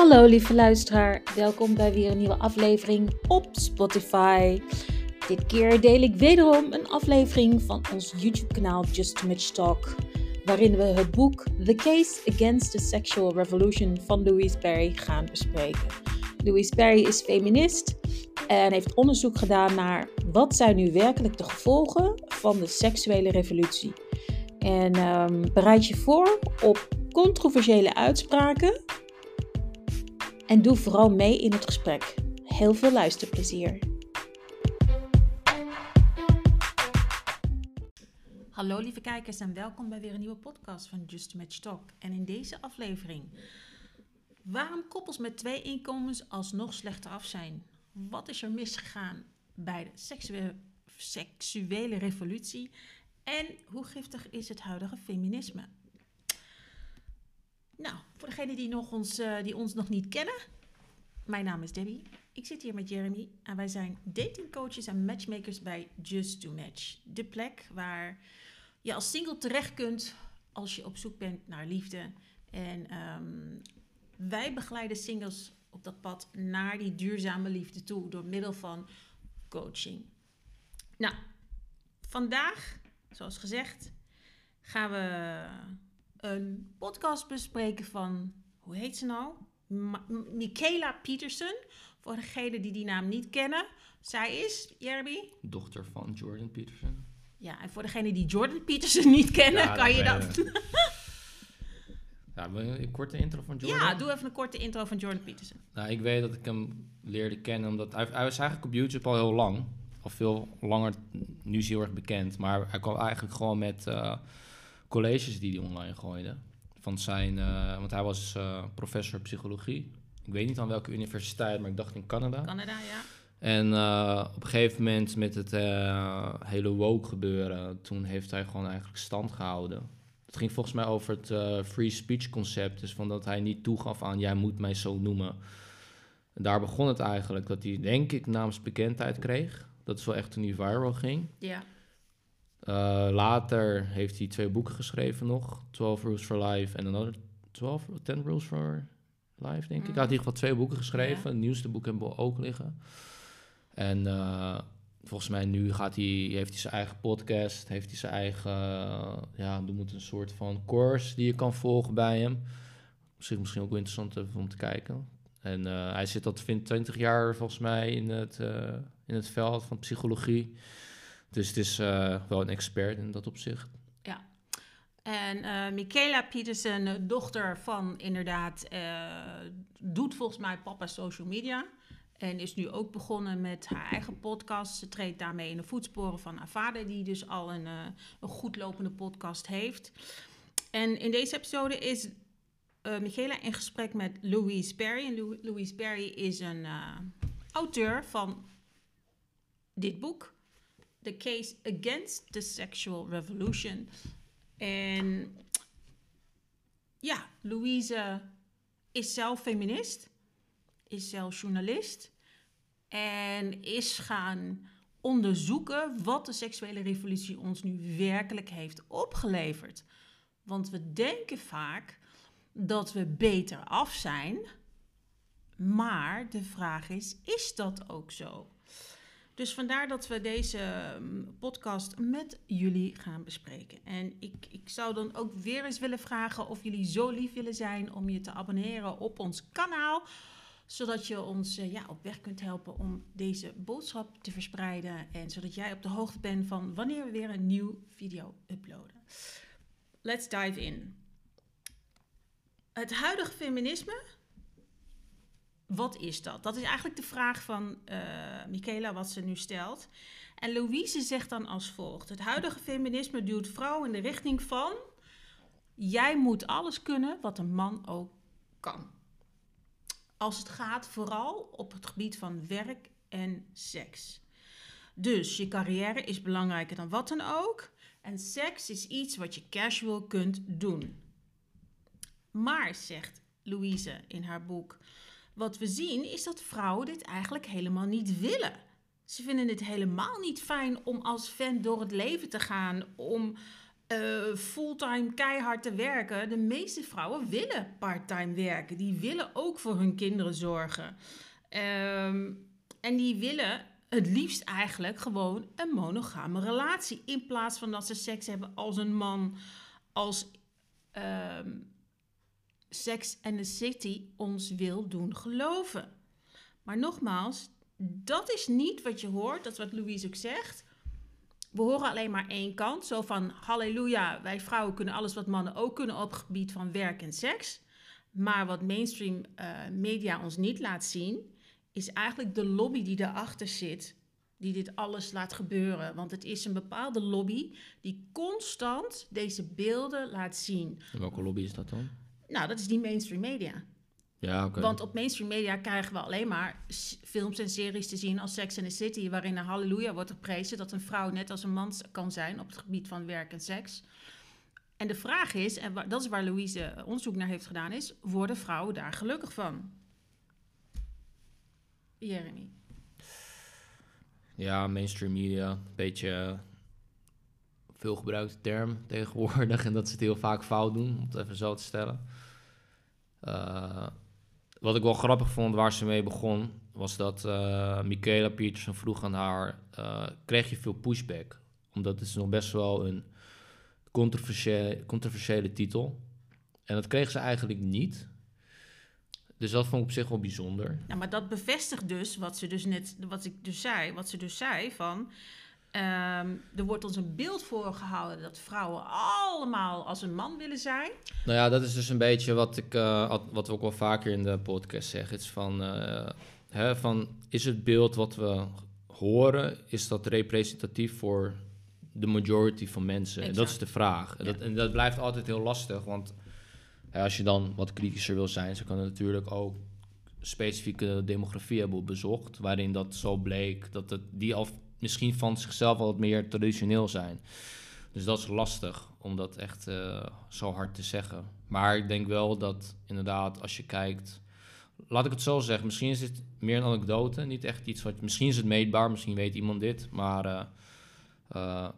Hallo lieve luisteraar, welkom bij weer een nieuwe aflevering op Spotify. Dit keer deel ik wederom een aflevering van ons YouTube-kanaal Just Too Much Talk, waarin we het boek The Case Against the Sexual Revolution van Louise Perry gaan bespreken. Louise Perry is feminist en heeft onderzoek gedaan naar wat zijn nu werkelijk de gevolgen van de seksuele revolutie. En um, bereid je voor op controversiële uitspraken en doe vooral mee in het gesprek. Heel veel luisterplezier. Hallo lieve kijkers en welkom bij weer een nieuwe podcast van Just Match Talk. En in deze aflevering, waarom koppels met twee inkomens alsnog slechter af zijn? Wat is er misgegaan bij de seksuele, seksuele revolutie? En hoe giftig is het huidige feminisme? Nou, voor degenen die, ons, uh, die ons nog niet kennen, mijn naam is Debbie. Ik zit hier met Jeremy en wij zijn datingcoaches en matchmakers bij Just to Match. De plek waar je als single terecht kunt als je op zoek bent naar liefde. En um, wij begeleiden singles op dat pad naar die duurzame liefde toe door middel van coaching. Nou, vandaag, zoals gezegd, gaan we een podcast bespreken van, hoe heet ze nou? Ma Michaela Peterson. Voor degenen die die naam niet kennen. Zij is, Jerby? Dochter van Jordan Peterson. Ja, en voor degenen die Jordan Peterson niet kennen, ja, kan je dat... ja, een korte intro van Jordan? Ja, doe even een korte intro van Jordan Peterson. Nou, ik weet dat ik hem leerde kennen omdat... Hij, hij was eigenlijk op YouTube al heel lang. Al veel langer, nu is hij heel erg bekend. Maar hij kwam eigenlijk gewoon met... Uh, colleges die hij online gooide. Van zijn, uh, want hij was uh, professor psychologie. Ik weet niet aan welke universiteit, maar ik dacht in Canada. Canada, ja. En uh, op een gegeven moment met het hele woke gebeuren, toen heeft hij gewoon eigenlijk stand gehouden. Het ging volgens mij over het free speech concept. Dus van dat hij niet toegaf aan jij moet mij zo noemen. En daar begon het eigenlijk dat hij, denk ik, namens bekendheid kreeg. Dat is wel echt toen hij viral ging. Ja. Uh, later heeft hij twee boeken geschreven nog. 12 Rules for Life en another 12, 10 Rules for Life, denk ik. Hij had in ieder geval twee boeken geschreven. Het nieuwste boek hebben we ook liggen. En uh, volgens mij nu gaat hij, heeft hij zijn eigen podcast. Heeft hij zijn eigen, uh, ja, noem het een soort van course die je kan volgen bij hem. Misschien, misschien ook wel interessant om te kijken. En hij zit al 20 jaar volgens mij in het, in het veld van psychologie. Dus het is uh, wel een expert in dat opzicht. Ja. En uh, Michaela Pietersen, dochter van inderdaad, uh, doet volgens mij papa social media. En is nu ook begonnen met haar eigen podcast. Ze treedt daarmee in de voetsporen van haar vader, die dus al een, een goed lopende podcast heeft. En in deze episode is Michaela in gesprek met Louise Perry. En Louise Perry is een auteur van dit boek. The Case Against the Sexual Revolution. En ja, Louise is zelf feminist, is zelf journalist en is gaan onderzoeken wat de seksuele revolutie ons nu werkelijk heeft opgeleverd. Want we denken vaak dat we beter af zijn, maar de vraag is: is dat ook zo? Dus vandaar dat we deze ehm, podcast met jullie gaan bespreken. En ik, ik zou dan ook weer eens willen vragen of jullie zo lief willen zijn om je te abonneren op ons kanaal. Zodat je ons eh, ja, op weg kunt helpen om deze boodschap te verspreiden. En zodat jij op de hoogte bent van wanneer we weer een nieuw video uploaden. Let's dive in. Het huidige feminisme wat is dat? Dat is eigenlijk de vraag van uh, Michaela wat ze nu stelt. En Louise zegt dan als volgt: Het huidige feminisme duwt vrouwen in de richting van jij moet alles kunnen wat een man ook kan. Als het gaat vooral op het gebied van werk en seks. Dus je carrière is belangrijker dan wat dan ook. En seks is iets wat je casual kunt doen. Maar, zegt Louise in haar boek, wat we zien is dat vrouwen dit eigenlijk helemaal niet willen. Ze vinden het helemaal niet fijn om als fan door het leven te gaan, om eh, fulltime keihard te werken. De meeste vrouwen willen parttime werken. Die willen ook voor hun kinderen zorgen. Ehm, en die willen het liefst eigenlijk gewoon een monogame relatie. In plaats van dat ze seks hebben als een man, als ehm, Sex and the City ons wil doen geloven. Maar nogmaals, dat is niet wat je hoort, dat is wat Louise ook zegt. We horen alleen maar één kant, zo van halleluja, wij vrouwen kunnen alles wat mannen ook kunnen op het gebied van werk en seks. Maar wat mainstream uh, media ons niet laat zien, is eigenlijk de lobby die daarachter zit, die dit alles laat gebeuren. Want het is een bepaalde lobby die constant deze beelden laat zien. En welke lobby is dat dan? Nou, dat is die mainstream media. Ja. Want op mainstream media krijgen we alleen maar films en series te zien als Sex and the City, waarin een halleluja wordt geprezen dat een vrouw net als een man kan zijn op het gebied van werk en seks. En de vraag is, en dat is waar Louise onderzoek naar heeft gedaan, is: worden vrouwen daar gelukkig van? Jeremy. Ja, mainstream media, een beetje uh, veel gebruikte term tegenwoordig en dat ze het heel vaak fout doen, om het even zo te stellen. Uh, wat ik wel grappig vond waar ze mee begon, was dat uh, Michaela Peterson vroeg aan haar: uh, kreeg je veel pushback? Omdat het is nog best wel een controversiële, controversiële titel. En dat kreeg ze eigenlijk niet. Dus dat vond ik op zich wel bijzonder. Ja, maar dat bevestigt dus wat ze dus net, wat ik dus zei, wat ze dus zei van. Um, er wordt ons een beeld voorgehouden dat vrouwen allemaal als een man willen zijn. Nou ja, dat is dus een beetje wat, ik, uh, wat we ook wel vaker in de podcast zeggen. Het is van, uh, hè, van, is het beeld wat we horen, is dat representatief voor de majority van mensen? En dat is de vraag. Ja. Dat, en dat blijft altijd heel lastig, want als je dan wat kritischer wil zijn, ze kan natuurlijk ook specifieke demografie hebben bezocht, waarin dat zo bleek dat het, die al misschien van zichzelf wat meer traditioneel zijn. Dus dat is lastig om dat echt uh, zo hard te zeggen. Maar ik denk wel dat inderdaad, als je kijkt. Laat ik het zo zeggen, misschien is het meer een anekdote. Niet echt iets wat. Misschien is het meetbaar, misschien weet iemand dit. Maar uh, uh,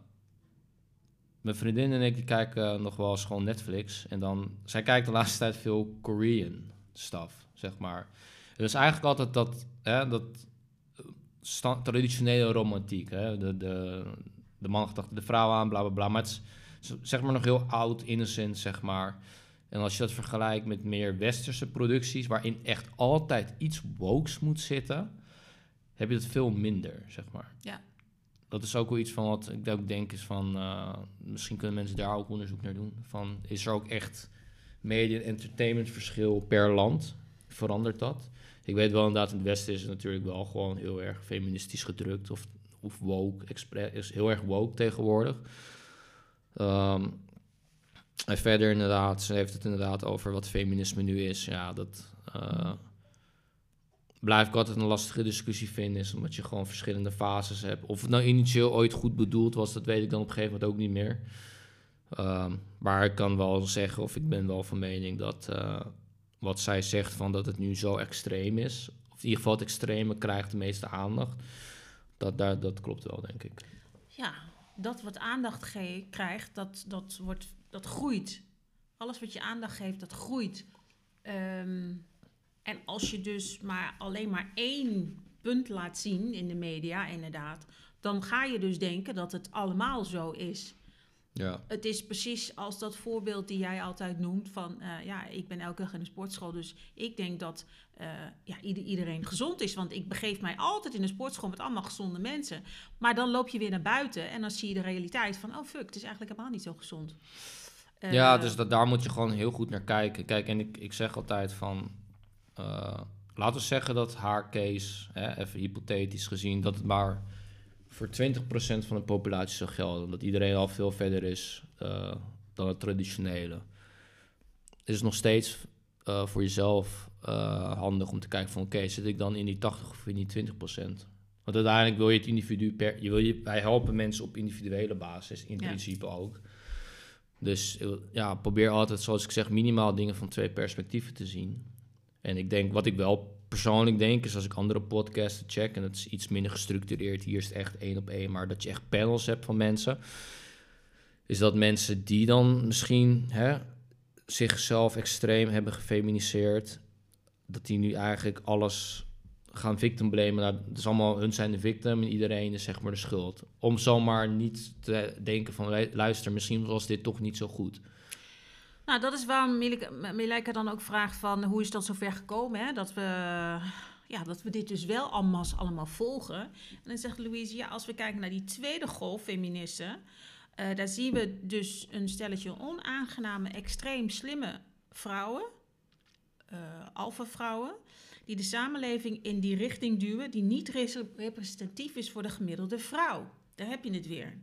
mijn vriendin en ik kijken nog wel eens gewoon Netflix. En dan. Zij kijkt de laatste tijd veel Korean stuff, zeg maar. Is eigenlijk altijd dat. Hè, dat traditionele romantiek. Hè? De, de, de man gedacht de vrouw aan, bla bla bla. Maar het is zeg maar nog heel oud, innocent, zeg maar. En als je dat vergelijkt met meer westerse producties, waarin echt altijd iets wokes moet zitten, heb je het veel minder, zeg maar. Ja. Dat is ook wel iets van wat ik ook denk is van, uh, misschien kunnen mensen daar ook onderzoek naar doen. Van, is er ook echt media- en entertainment verschil per land? Verandert dat? Ik weet wel inderdaad, in het Westen is het natuurlijk wel gewoon heel erg feministisch gedrukt. Of, of woke, is heel erg woke tegenwoordig. Um, en verder inderdaad, ze heeft het inderdaad over wat feminisme nu is. Ja, dat uh, blijf ik altijd een lastige discussie vinden. Is omdat je gewoon verschillende fases hebt. Of het nou initieel ooit goed bedoeld was, dat weet ik dan op een gegeven moment ook niet meer. Um, maar ik kan wel zeggen, of ik ben wel van mening dat... Uh, wat zij zegt van dat het nu zo extreem is, of in ieder geval het extreme krijgt de meeste aandacht, dat, daar, dat klopt wel, denk ik. Ja, dat wat aandacht krijgt, dat, dat, wordt, dat groeit. Alles wat je aandacht geeft, dat groeit. Um, en als je dus maar alleen maar één punt laat zien in de media, inderdaad, dan ga je dus denken dat het allemaal zo is. Ja. Het is precies als dat voorbeeld die jij altijd noemt van, uh, ja, ik ben elke dag in de sportschool, dus ik denk dat uh, ja, iedereen gezond is, want ik begeef mij altijd in de sportschool met allemaal gezonde mensen. Maar dan loop je weer naar buiten en dan zie je de realiteit van, oh fuck, het is eigenlijk helemaal niet zo gezond. Uh, ja, dus dat, daar moet je gewoon heel goed naar kijken. Kijk, en ik, ik zeg altijd van, laten we zeggen dat haar case, hè, even hypothetisch gezien, dat het maar voor 20% van de populatie zou gelden. Omdat iedereen al veel verder is uh, dan het traditionele. Is het nog steeds uh, voor jezelf uh, handig om te kijken van... oké, okay, zit ik dan in die 80 of in die 20%? Want uiteindelijk wil je het individu per... Je wil je, wij helpen mensen op individuele basis, in ja. principe ook. Dus ja, probeer altijd, zoals ik zeg, minimaal dingen van twee perspectieven te zien. En ik denk, wat ik wel persoonlijk denk, is als ik andere podcasten check, en dat is iets minder gestructureerd, hier is het echt één op één, maar dat je echt panels hebt van mensen, is dat mensen die dan misschien hè, zichzelf extreem hebben gefeminiseerd, dat die nu eigenlijk alles gaan victim blamen. Nou, het is allemaal, hun zijn de victim en iedereen is zeg maar de schuld. Om zomaar niet te denken van, lu- luister, misschien was dit toch niet zo goed. Nou, dat is waarom Milika dan ook vraagt van hoe is dat zover gekomen, hè? Dat we, ja, dat we dit dus wel allemaal, allemaal volgen. En dan zegt Louise, ja, als we kijken naar die tweede golf feministen, eh, daar zien we dus een stelletje onaangename, extreem slimme vrouwen, eh alpha-vrouwen, die de samenleving in die richting duwen die niet res- representatief is voor de gemiddelde vrouw. Daar heb je het weer.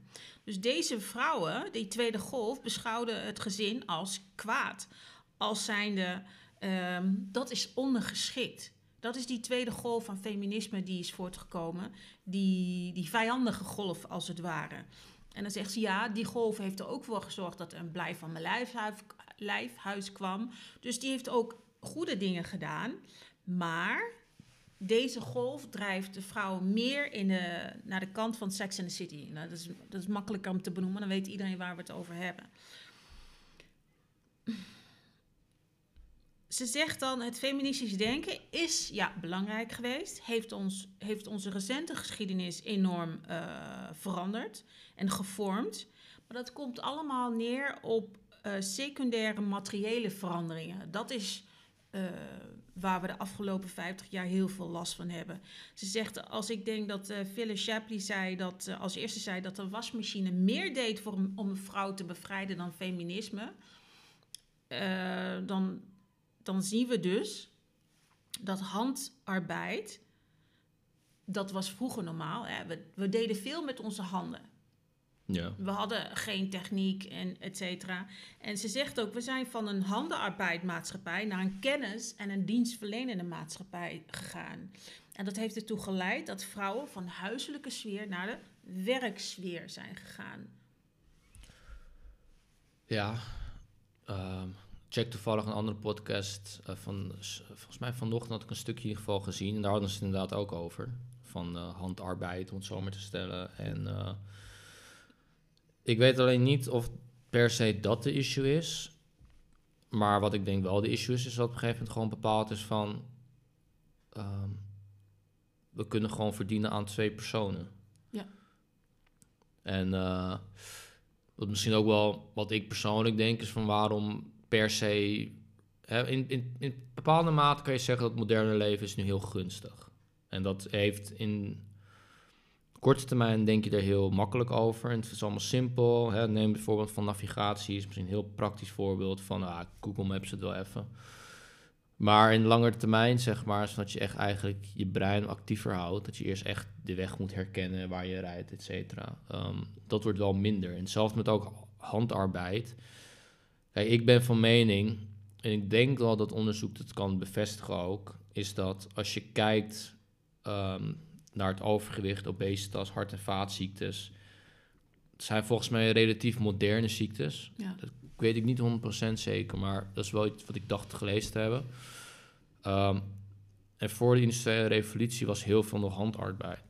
Dus deze vrouwen, die tweede golf, beschouwden het gezin als kwaad. Als zijnde, ehm, dat is ondergeschikt. Dat is die tweede golf van feminisme die is voortgekomen. Die, die vijandige golf, als het ware. En dan zegt ze, ja, die golf heeft er ook voor gezorgd dat er een blijf van mijn lijfhuis, lijfhuis kwam. Dus die heeft ook goede dingen gedaan. Maar deze golf drijft de vrouw meer in naar de kant van Sex and the City. Nou, dat, is, dat is makkelijker om te benoemen, dan weet iedereen waar we het over hebben. Ze zegt dan, het feministisch denken is ja, belangrijk geweest. Heeft, ons, heeft onze recente geschiedenis enorm eh, veranderd en gevormd. Maar dat komt allemaal neer op eh, secundaire materiële veranderingen. Dat is eh, waar we de afgelopen 50 jaar heel veel last van hebben. Ze zegt, als ik denk dat eh Phyllis Shapley zei dat, eh, als eerste zei dat de wasmachine meer deed voor om een vrouw te bevrijden dan feminisme, eh, dan, dan zien we dus dat handarbeid, dat was vroeger normaal. Hè? We, we deden veel met onze handen. Ja. We hadden geen techniek en et cetera. En ze zegt ook, we zijn van een handenarbeidmaatschappij naar een kennis- en een dienstverlenende maatschappij gegaan. En dat heeft ertoe geleid dat vrouwen van huiselijke sfeer naar de werksfeer zijn gegaan. Ja, ehm, check toevallig een andere podcast eh, van, volgens mij vanochtend had ik een stukje in ieder geval gezien. En daar hadden ze het inderdaad ook over. Van eh, handarbeid, om het zo maar te stellen. En eh, ik weet alleen niet of per se dat de issue is. Maar wat ik denk wel de issue is, is dat op een gegeven moment gewoon bepaald is van... ehm, we kunnen gewoon verdienen aan twee personen. Ja. En eh, wat misschien ook wel wat ik persoonlijk denk is van waarom per se... Hè, in, in, in bepaalde mate kan je zeggen dat het moderne leven is nu heel gunstig. En dat heeft in korte termijn denk je er heel makkelijk over. En het is allemaal simpel. Hè. Neem bijvoorbeeld van navigatie, is misschien een heel praktisch voorbeeld van ah, Google Maps het wel even. Maar in langere termijn, zeg maar, is dat je echt eigenlijk je brein actiever houdt. Dat je eerst echt de weg moet herkennen waar je rijdt, et cetera. Ehm, dat wordt wel minder. En hetzelfde met ook handarbeid. Ik ben van mening, en ik denk wel dat onderzoek dat kan bevestigen ook, is dat als je kijkt ehm, naar het overgewicht, obesitas, hart- en vaatziektes. Het zijn volgens mij relatief moderne ziektes. Ja. Dat weet ik niet 100% zeker, maar dat is wel iets wat ik dacht gelezen te hebben. Ehm, en voor de industriële revolutie was heel veel nog handarbeid.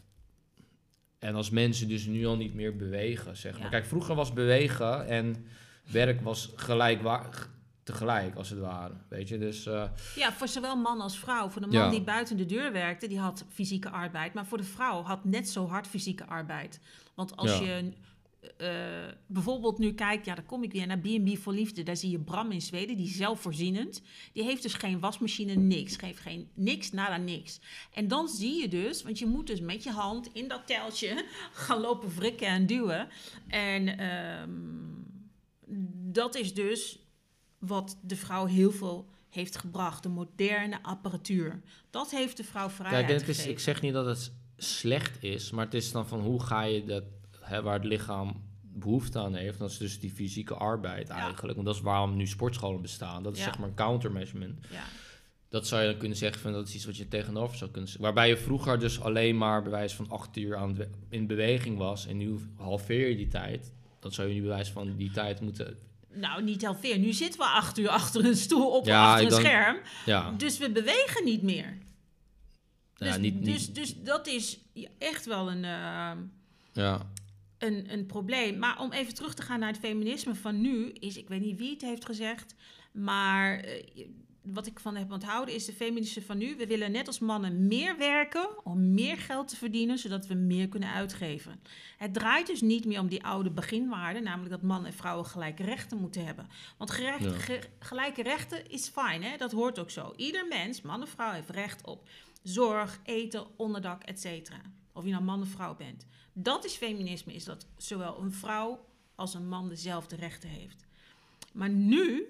En als mensen dus nu al niet meer bewegen, zeg maar. Ja. Kijk, vroeger was bewegen en werk was gelijkwaardig tegelijk, als het ware. Weet je, dus... eh, Ja, voor zowel man als vrouw. Voor de man Ja. die buiten de deur werkte, die had fysieke arbeid. Maar voor de vrouw had net zo hard fysieke arbeid. Want als Ja. je eh, bijvoorbeeld nu kijkt, ja, dan kom ik weer naar B&B voor Liefde. Daar zie je Bram in Zweden, die is zelfvoorzienend. Die heeft dus geen wasmachine, niks. Geeft geen niks, nada niks. En dan zie je dus, want je moet dus met je hand in dat teltje gaan lopen wrikken en duwen. En ehm, dat is dus wat de vrouw heel veel heeft gebracht. De moderne apparatuur. Dat heeft de vrouw vrijheid Kijk, is, ik zeg niet dat het slecht is, maar het is dan van hoe ga je dat, hè, waar het lichaam behoefte aan heeft. Dat is dus die fysieke arbeid Ja. eigenlijk. Want dat is waarom nu sportscholen bestaan. Dat is Ja. zeg maar een countermeasurement. Ja. Dat zou je dan kunnen zeggen van dat is iets wat je tegenover zou kunnen zeggen. Waarbij je vroeger dus alleen maar bewijs van acht uur aan in beweging was en nu halveer je die tijd. Dan zou je nu bewijs van die tijd moeten. Nou, niet heel veel. Nu zitten we acht uur achter een stoel op Ja, achter een dan- scherm. Ja, Dus we bewegen niet meer. ja Dus, niet, niet, dus, dus dat is echt wel een... eh, ja. een, een probleem. Maar om even terug te gaan naar het feminisme van nu, is, ik weet niet wie het heeft gezegd, maar eh, wat ik van heb onthouden is de feministen van nu. We willen net als mannen meer werken om meer geld te verdienen, zodat we meer kunnen uitgeven. Het draait dus niet meer om die oude beginwaarden, namelijk dat mannen en vrouwen gelijke rechten moeten hebben. Want gerecht, Ja. ge- gelijke rechten is fijn, hè? dat hoort ook zo. Ieder mens, man of vrouw, heeft recht op zorg, eten, onderdak, etc. Of je nou man of vrouw bent. Dat is feminisme, is dat zowel een vrouw als een man dezelfde rechten heeft. Maar nu,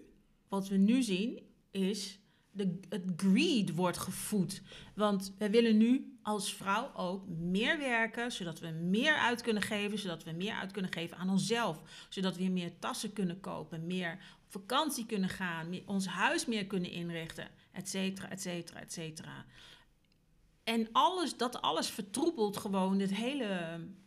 wat we nu zien, is de, het greed wordt gevoed. Want we willen nu als vrouw ook meer werken, zodat we meer uit kunnen geven, zodat we meer uit kunnen geven aan onszelf. Zodat we meer tassen kunnen kopen, meer vakantie kunnen gaan, ons huis meer kunnen inrichten, et cetera, et cetera, et cetera. En alles, dat alles vertroebelt gewoon dit hele,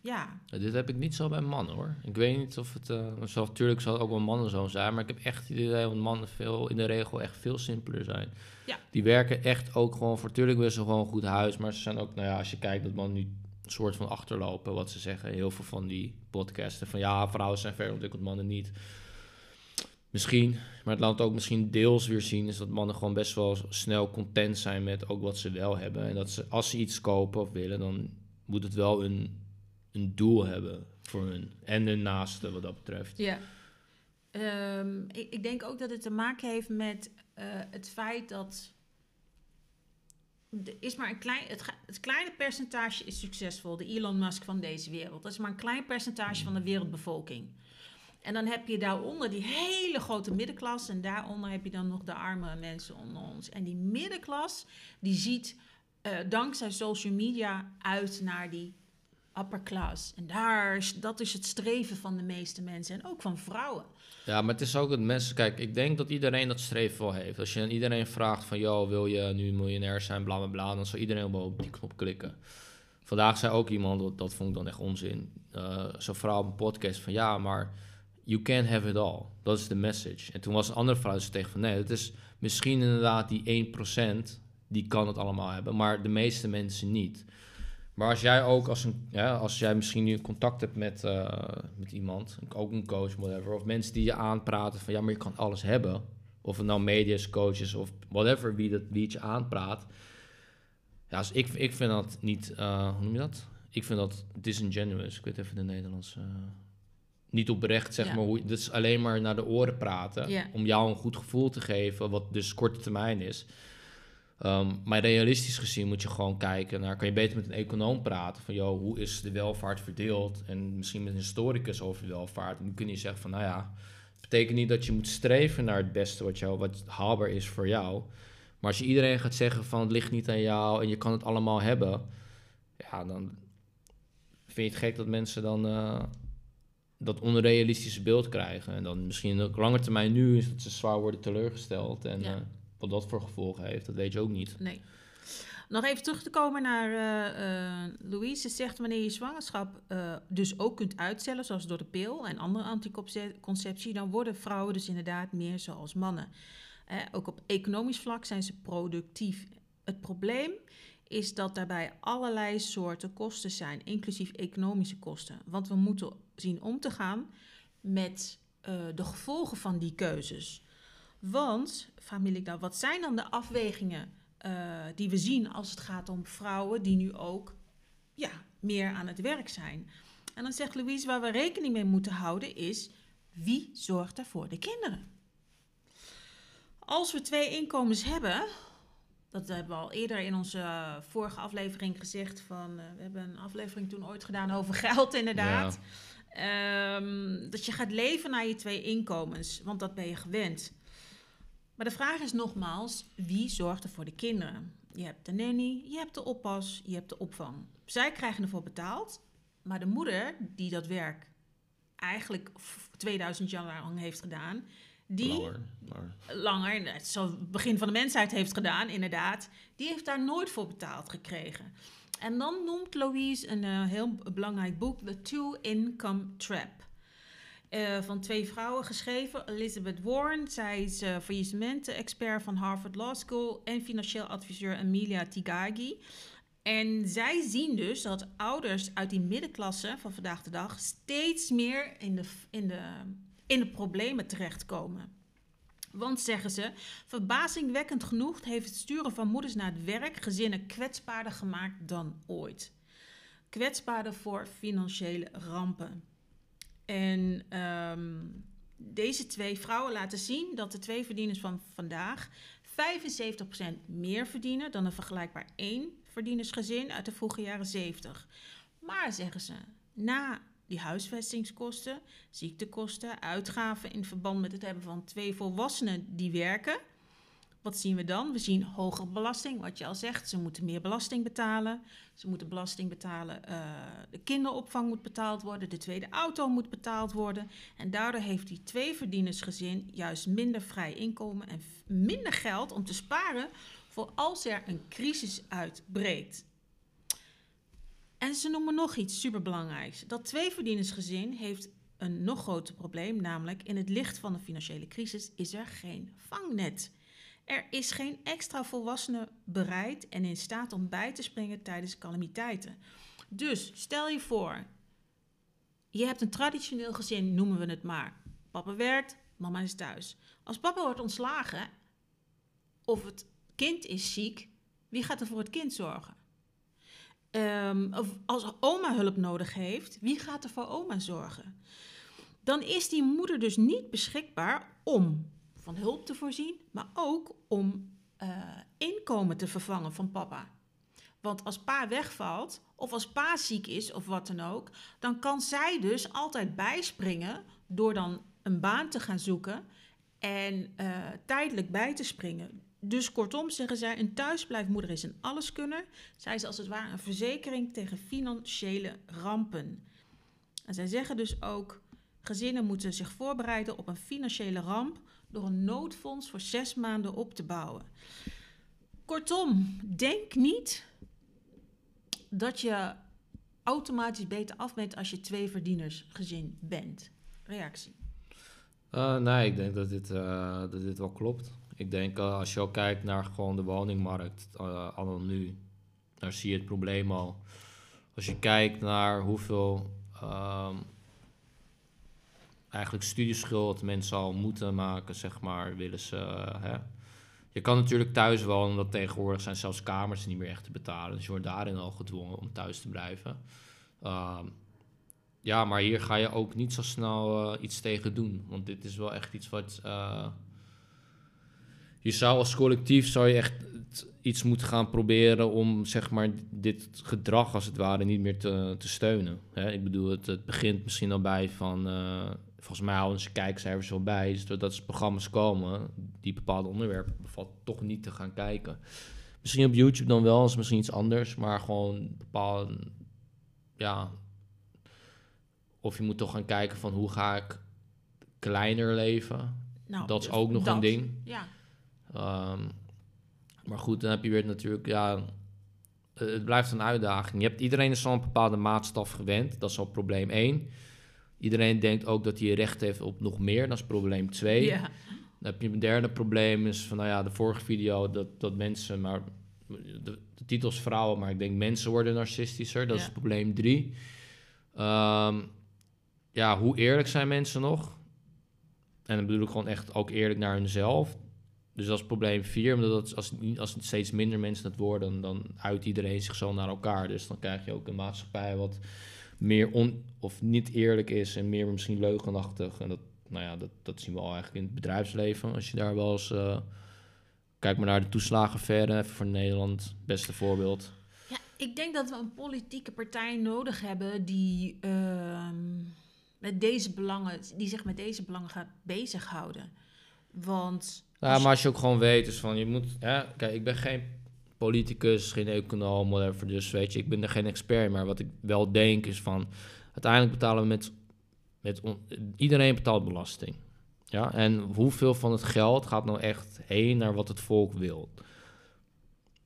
ja, Ja, dit heb ik niet zo bij mannen hoor. Ik weet niet of het. eh zelf, natuurlijk zal het ook wel mannen zo zijn. Maar ik heb echt het idee dat mannen veel, in de regel echt veel simpeler zijn. Ja. Die werken echt ook gewoon voor. Tuurlijk willen ze gewoon een goed huis. Maar ze zijn ook, nou ja, als je kijkt dat mannen nu een soort van achterlopen. Wat ze zeggen. Heel veel van die podcasten. Van ja, vrouwen zijn verder ontwikkeld, mannen niet. Misschien, maar het laat ook misschien deels weer zien, is dat mannen gewoon best wel snel content zijn met ook wat ze wel hebben. En dat ze, als ze iets kopen of willen, dan moet het wel een, een doel hebben voor hun. En hun naaste wat dat betreft. Ja. Ehm, ik, ik denk ook dat het te maken heeft met eh, het feit dat. Is maar een klein, het kleine percentage is succesvol. De Elon Musk van deze wereld. Dat is maar een klein percentage van de wereldbevolking. En dan heb je daaronder die hele grote middenklasse. En daaronder heb je dan nog de arme mensen onder ons. En die middenklasse, die ziet eh, dankzij social media uit naar die upper class. En daar, is- dat is het streven van de meeste mensen. En ook van vrouwen. Ja, maar het is ook dat mensen... Kijk, ik denk dat iedereen dat streven wel heeft. Als je aan iedereen vraagt van... Yo, wil je nu miljonair zijn, bla, bla, bla... dan zal iedereen wel op die knop klikken. Vandaag zei ook iemand, dat, dat vond ik dan echt onzin... eh Zo'n vrouw op een podcast van... Ja, maar you can't have it all. Dat is de message. En toen was een andere vrouw tegen van... Nee, het is misschien inderdaad die 1% die kan het allemaal hebben... maar de meeste mensen niet... Maar als jij ook als een, ja, als jij misschien nu contact hebt met, eh, met iemand, ook een coach, whatever, of mensen die je aanpraten van ja, maar je kan alles hebben. Of het nou media's, coaches of whatever, wie, dat, wie je aanpraat. Ja, dus ik, ik vind dat niet, eh, hoe noem je dat? Ik vind dat disingenuous. Ik weet even de Nederlandse. eh, niet oprecht, zeg Ja. maar. Hoe, dat is alleen maar naar de oren praten. Ja. Om jou een goed gevoel te geven, wat dus korte termijn is. Ehm, maar realistisch gezien moet je gewoon kijken naar... kan je beter met een econoom praten van... joh, hoe is de welvaart verdeeld? En misschien met een historicus over de welvaart. En dan kun je zeggen van, nou ja... het betekent niet dat je moet streven naar het beste... wat, jou, wat haalbaar is voor jou. Maar als je iedereen gaat zeggen van... het ligt niet aan jou en je kan het allemaal hebben... ja, dan vind je het gek dat mensen dan... eh, dat onrealistische beeld krijgen. En dan misschien op lange termijn nu is dat ze zwaar worden teleurgesteld. En Ja. eh, wat dat voor gevolgen heeft, dat weet je ook niet. Nee. Nog even terug te komen naar eh, eh, Louise. Ze zegt wanneer je zwangerschap dus ook kunt uitstellen, zoals door de pil en andere anticonceptie, dan worden vrouwen dus inderdaad meer zoals mannen. Ook op economisch vlak zijn ze productief. Het probleem is dat daarbij allerlei soorten kosten zijn, inclusief economische kosten. Want we moeten zien om te gaan met eh, de gevolgen van die keuzes. Want, familie, nou, wat zijn dan de afwegingen eh, die we zien als het gaat om vrouwen die nu ook ja, meer aan het werk zijn? En dan zegt Louise, waar we rekening mee moeten houden is, wie zorgt er voor de kinderen? Als we twee inkomens hebben, dat hebben we al eerder in onze eh, vorige aflevering gezegd van, eh, we hebben een aflevering toen ooit gedaan over geld inderdaad. Ehm, dat je gaat leven naar je twee inkomens, want dat ben je gewend. Maar de vraag is nogmaals, wie zorgt er voor de kinderen? Je hebt de nanny, je hebt de oppas, je hebt de opvang. Zij krijgen ervoor betaald, maar de moeder die dat werk eigenlijk f- 2000 jaar lang heeft gedaan, die Langer, langer, net zo het begin van de mensheid heeft gedaan, inderdaad, die heeft daar nooit voor betaald gekregen. En dan noemt Louise een eh, heel belangrijk boek, The Two Income Trap. Eh, van twee vrouwen geschreven. Elizabeth Warren, zij is uh, faillissement-expert van Harvard Law School. En financieel adviseur Emilia Tigagi. En zij zien dus dat ouders uit die middenklasse van vandaag de dag steeds meer in de, in de, in de problemen terechtkomen. Want zeggen ze, verbazingwekkend genoeg heeft het sturen van moeders naar het werk gezinnen kwetsbaarder gemaakt dan ooit. Kwetsbaarder voor financiële rampen. En ehm, deze twee vrouwen laten zien dat de twee verdieners van vandaag 75% meer verdienen dan een vergelijkbaar één verdienersgezin uit de vroege jaren 70. Maar zeggen ze, na die huisvestingskosten, ziektekosten, uitgaven in verband met het hebben van twee volwassenen die werken. Wat zien we dan? We zien hogere belasting, wat je al zegt. Ze moeten meer belasting betalen. Ze moeten belasting betalen. Uh, de kinderopvang moet betaald worden. De tweede auto moet betaald worden. En daardoor heeft die tweeverdienersgezin juist minder vrij inkomen en minder geld om te sparen voor als er een crisis uitbreekt. En ze noemen nog iets superbelangrijks. Dat tweeverdienersgezin heeft een nog groter probleem, namelijk in het licht van de financiële crisis is er geen vangnet. Er is geen extra volwassene bereid en in staat om bij te springen tijdens calamiteiten. Dus stel je voor, je hebt een traditioneel gezin, noemen we het maar. Papa werkt, mama is thuis. Als papa wordt ontslagen of het kind is ziek, wie gaat er voor het kind zorgen? Um, of als oma hulp nodig heeft, wie gaat er voor oma zorgen? Dan is die moeder dus niet beschikbaar om van hulp te voorzien, maar ook om uh, inkomen te vervangen van papa. Want als pa wegvalt, of als pa ziek is of wat dan ook, dan kan zij dus altijd bijspringen door dan een baan te gaan zoeken en uh, tijdelijk bij te springen. Dus kortom zeggen zij, een thuisblijfmoeder is een alleskunner. Zij is als het ware een verzekering tegen financiële rampen. En zij zeggen dus ook, gezinnen moeten zich voorbereiden op een financiële ramp door een noodfonds voor zes maanden op te bouwen. Kortom, denk niet dat je automatisch beter af bent als je twee verdieners gezin bent. Reactie? Uh, nee, ik denk dat dit, uh, dat dit wel klopt. Ik denk uh, als je ook kijkt naar gewoon de woningmarkt, uh, al nu, daar zie je het probleem al. Als je kijkt naar hoeveel um, eigenlijk studieschuld mensen al moeten maken, zeg maar, willen ze. Uh, hè. Je kan natuurlijk thuis wonen, dat tegenwoordig zijn zelfs kamers niet meer echt te betalen. Dus je wordt daarin al gedwongen om thuis te blijven. Um, ja, maar hier ga je ook niet zo snel iets tegen doen. Want dit is wel echt iets wat je zou als collectief zou je echt iets moeten gaan proberen om zeg maar dit gedrag als het ware niet meer te, te steunen. Hè? Ik bedoel, het, het begint misschien al bij van, uh, volgens mij houden ze kijkcijfers wel bij, dus doordat ze programma's komen die bepaalde onderwerpen bevat, toch niet te gaan kijken. Misschien op YouTube dan wel, is misschien iets anders, maar gewoon bepaalde, ja, of je moet toch gaan kijken van hoe ga ik kleiner leven. Nou, dat is ook nog een ding. Ja. Um, maar goed, dan heb je weer natuurlijk, ja, het blijft een uitdaging. Je hebt, iedereen is zo'n bepaalde maatstaf gewend. Dat is al probleem 1. Iedereen denkt ook dat hij recht heeft op nog meer. Dat is probleem 2. Ja. Dan heb je een derde probleem, is van, nou ja, de vorige video, dat, dat mensen, maar de, de titel is vrouwen, maar ik denk mensen worden narcistischer. Dat is probleem 3. Um, ehm, ja, hoe eerlijk zijn mensen nog? En dan bedoel ik gewoon echt ook eerlijk naar hunzelf. Dus dat is probleem 4, omdat als, als steeds minder mensen het worden, dan uit iedereen zich zo naar elkaar. Dus dan krijg je ook een maatschappij wat meer on, of niet eerlijk is en meer misschien leugenachtig. En dat, nou ja, dat, dat zien we al eigenlijk in het bedrijfsleven. Als je daar wel eens. Uh, kijk maar naar de toeslagenaffaire, even voor Nederland, beste voorbeeld. Ja, ik denk dat we een politieke partij nodig hebben die uh, met deze belangen, die zich met deze belangen gaat bezighouden. Want ja, maar als je ook gewoon weet, dus van je moet, ja, kijk, ik ben geen politicus, geen econoom, whatever, dus weet je, ik ben er geen expert, maar wat ik wel denk is van, uiteindelijk betalen we met, met iedereen betaalt belasting. Ja, en hoeveel van het geld gaat nou echt heen naar wat het volk wil?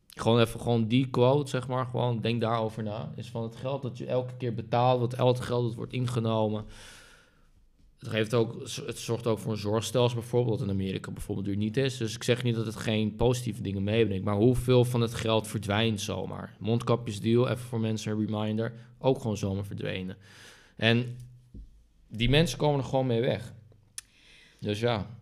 Gewoon even gewoon die quote, zeg maar, gewoon denk daarover na. Is van het geld dat je elke keer betaalt, wat elk geld dat wordt ingenomen, het, geeft ook, het zorgt ook voor een zorgstelsel bijvoorbeeld, in Amerika bijvoorbeeld duur niet is. Dus ik zeg niet dat het geen positieve dingen meebrengt, maar hoeveel van het geld verdwijnt zomaar? Mondkapjesdeal, even voor mensen een reminder, ook gewoon zomaar verdwenen. En die mensen komen er gewoon mee weg. Dus ja.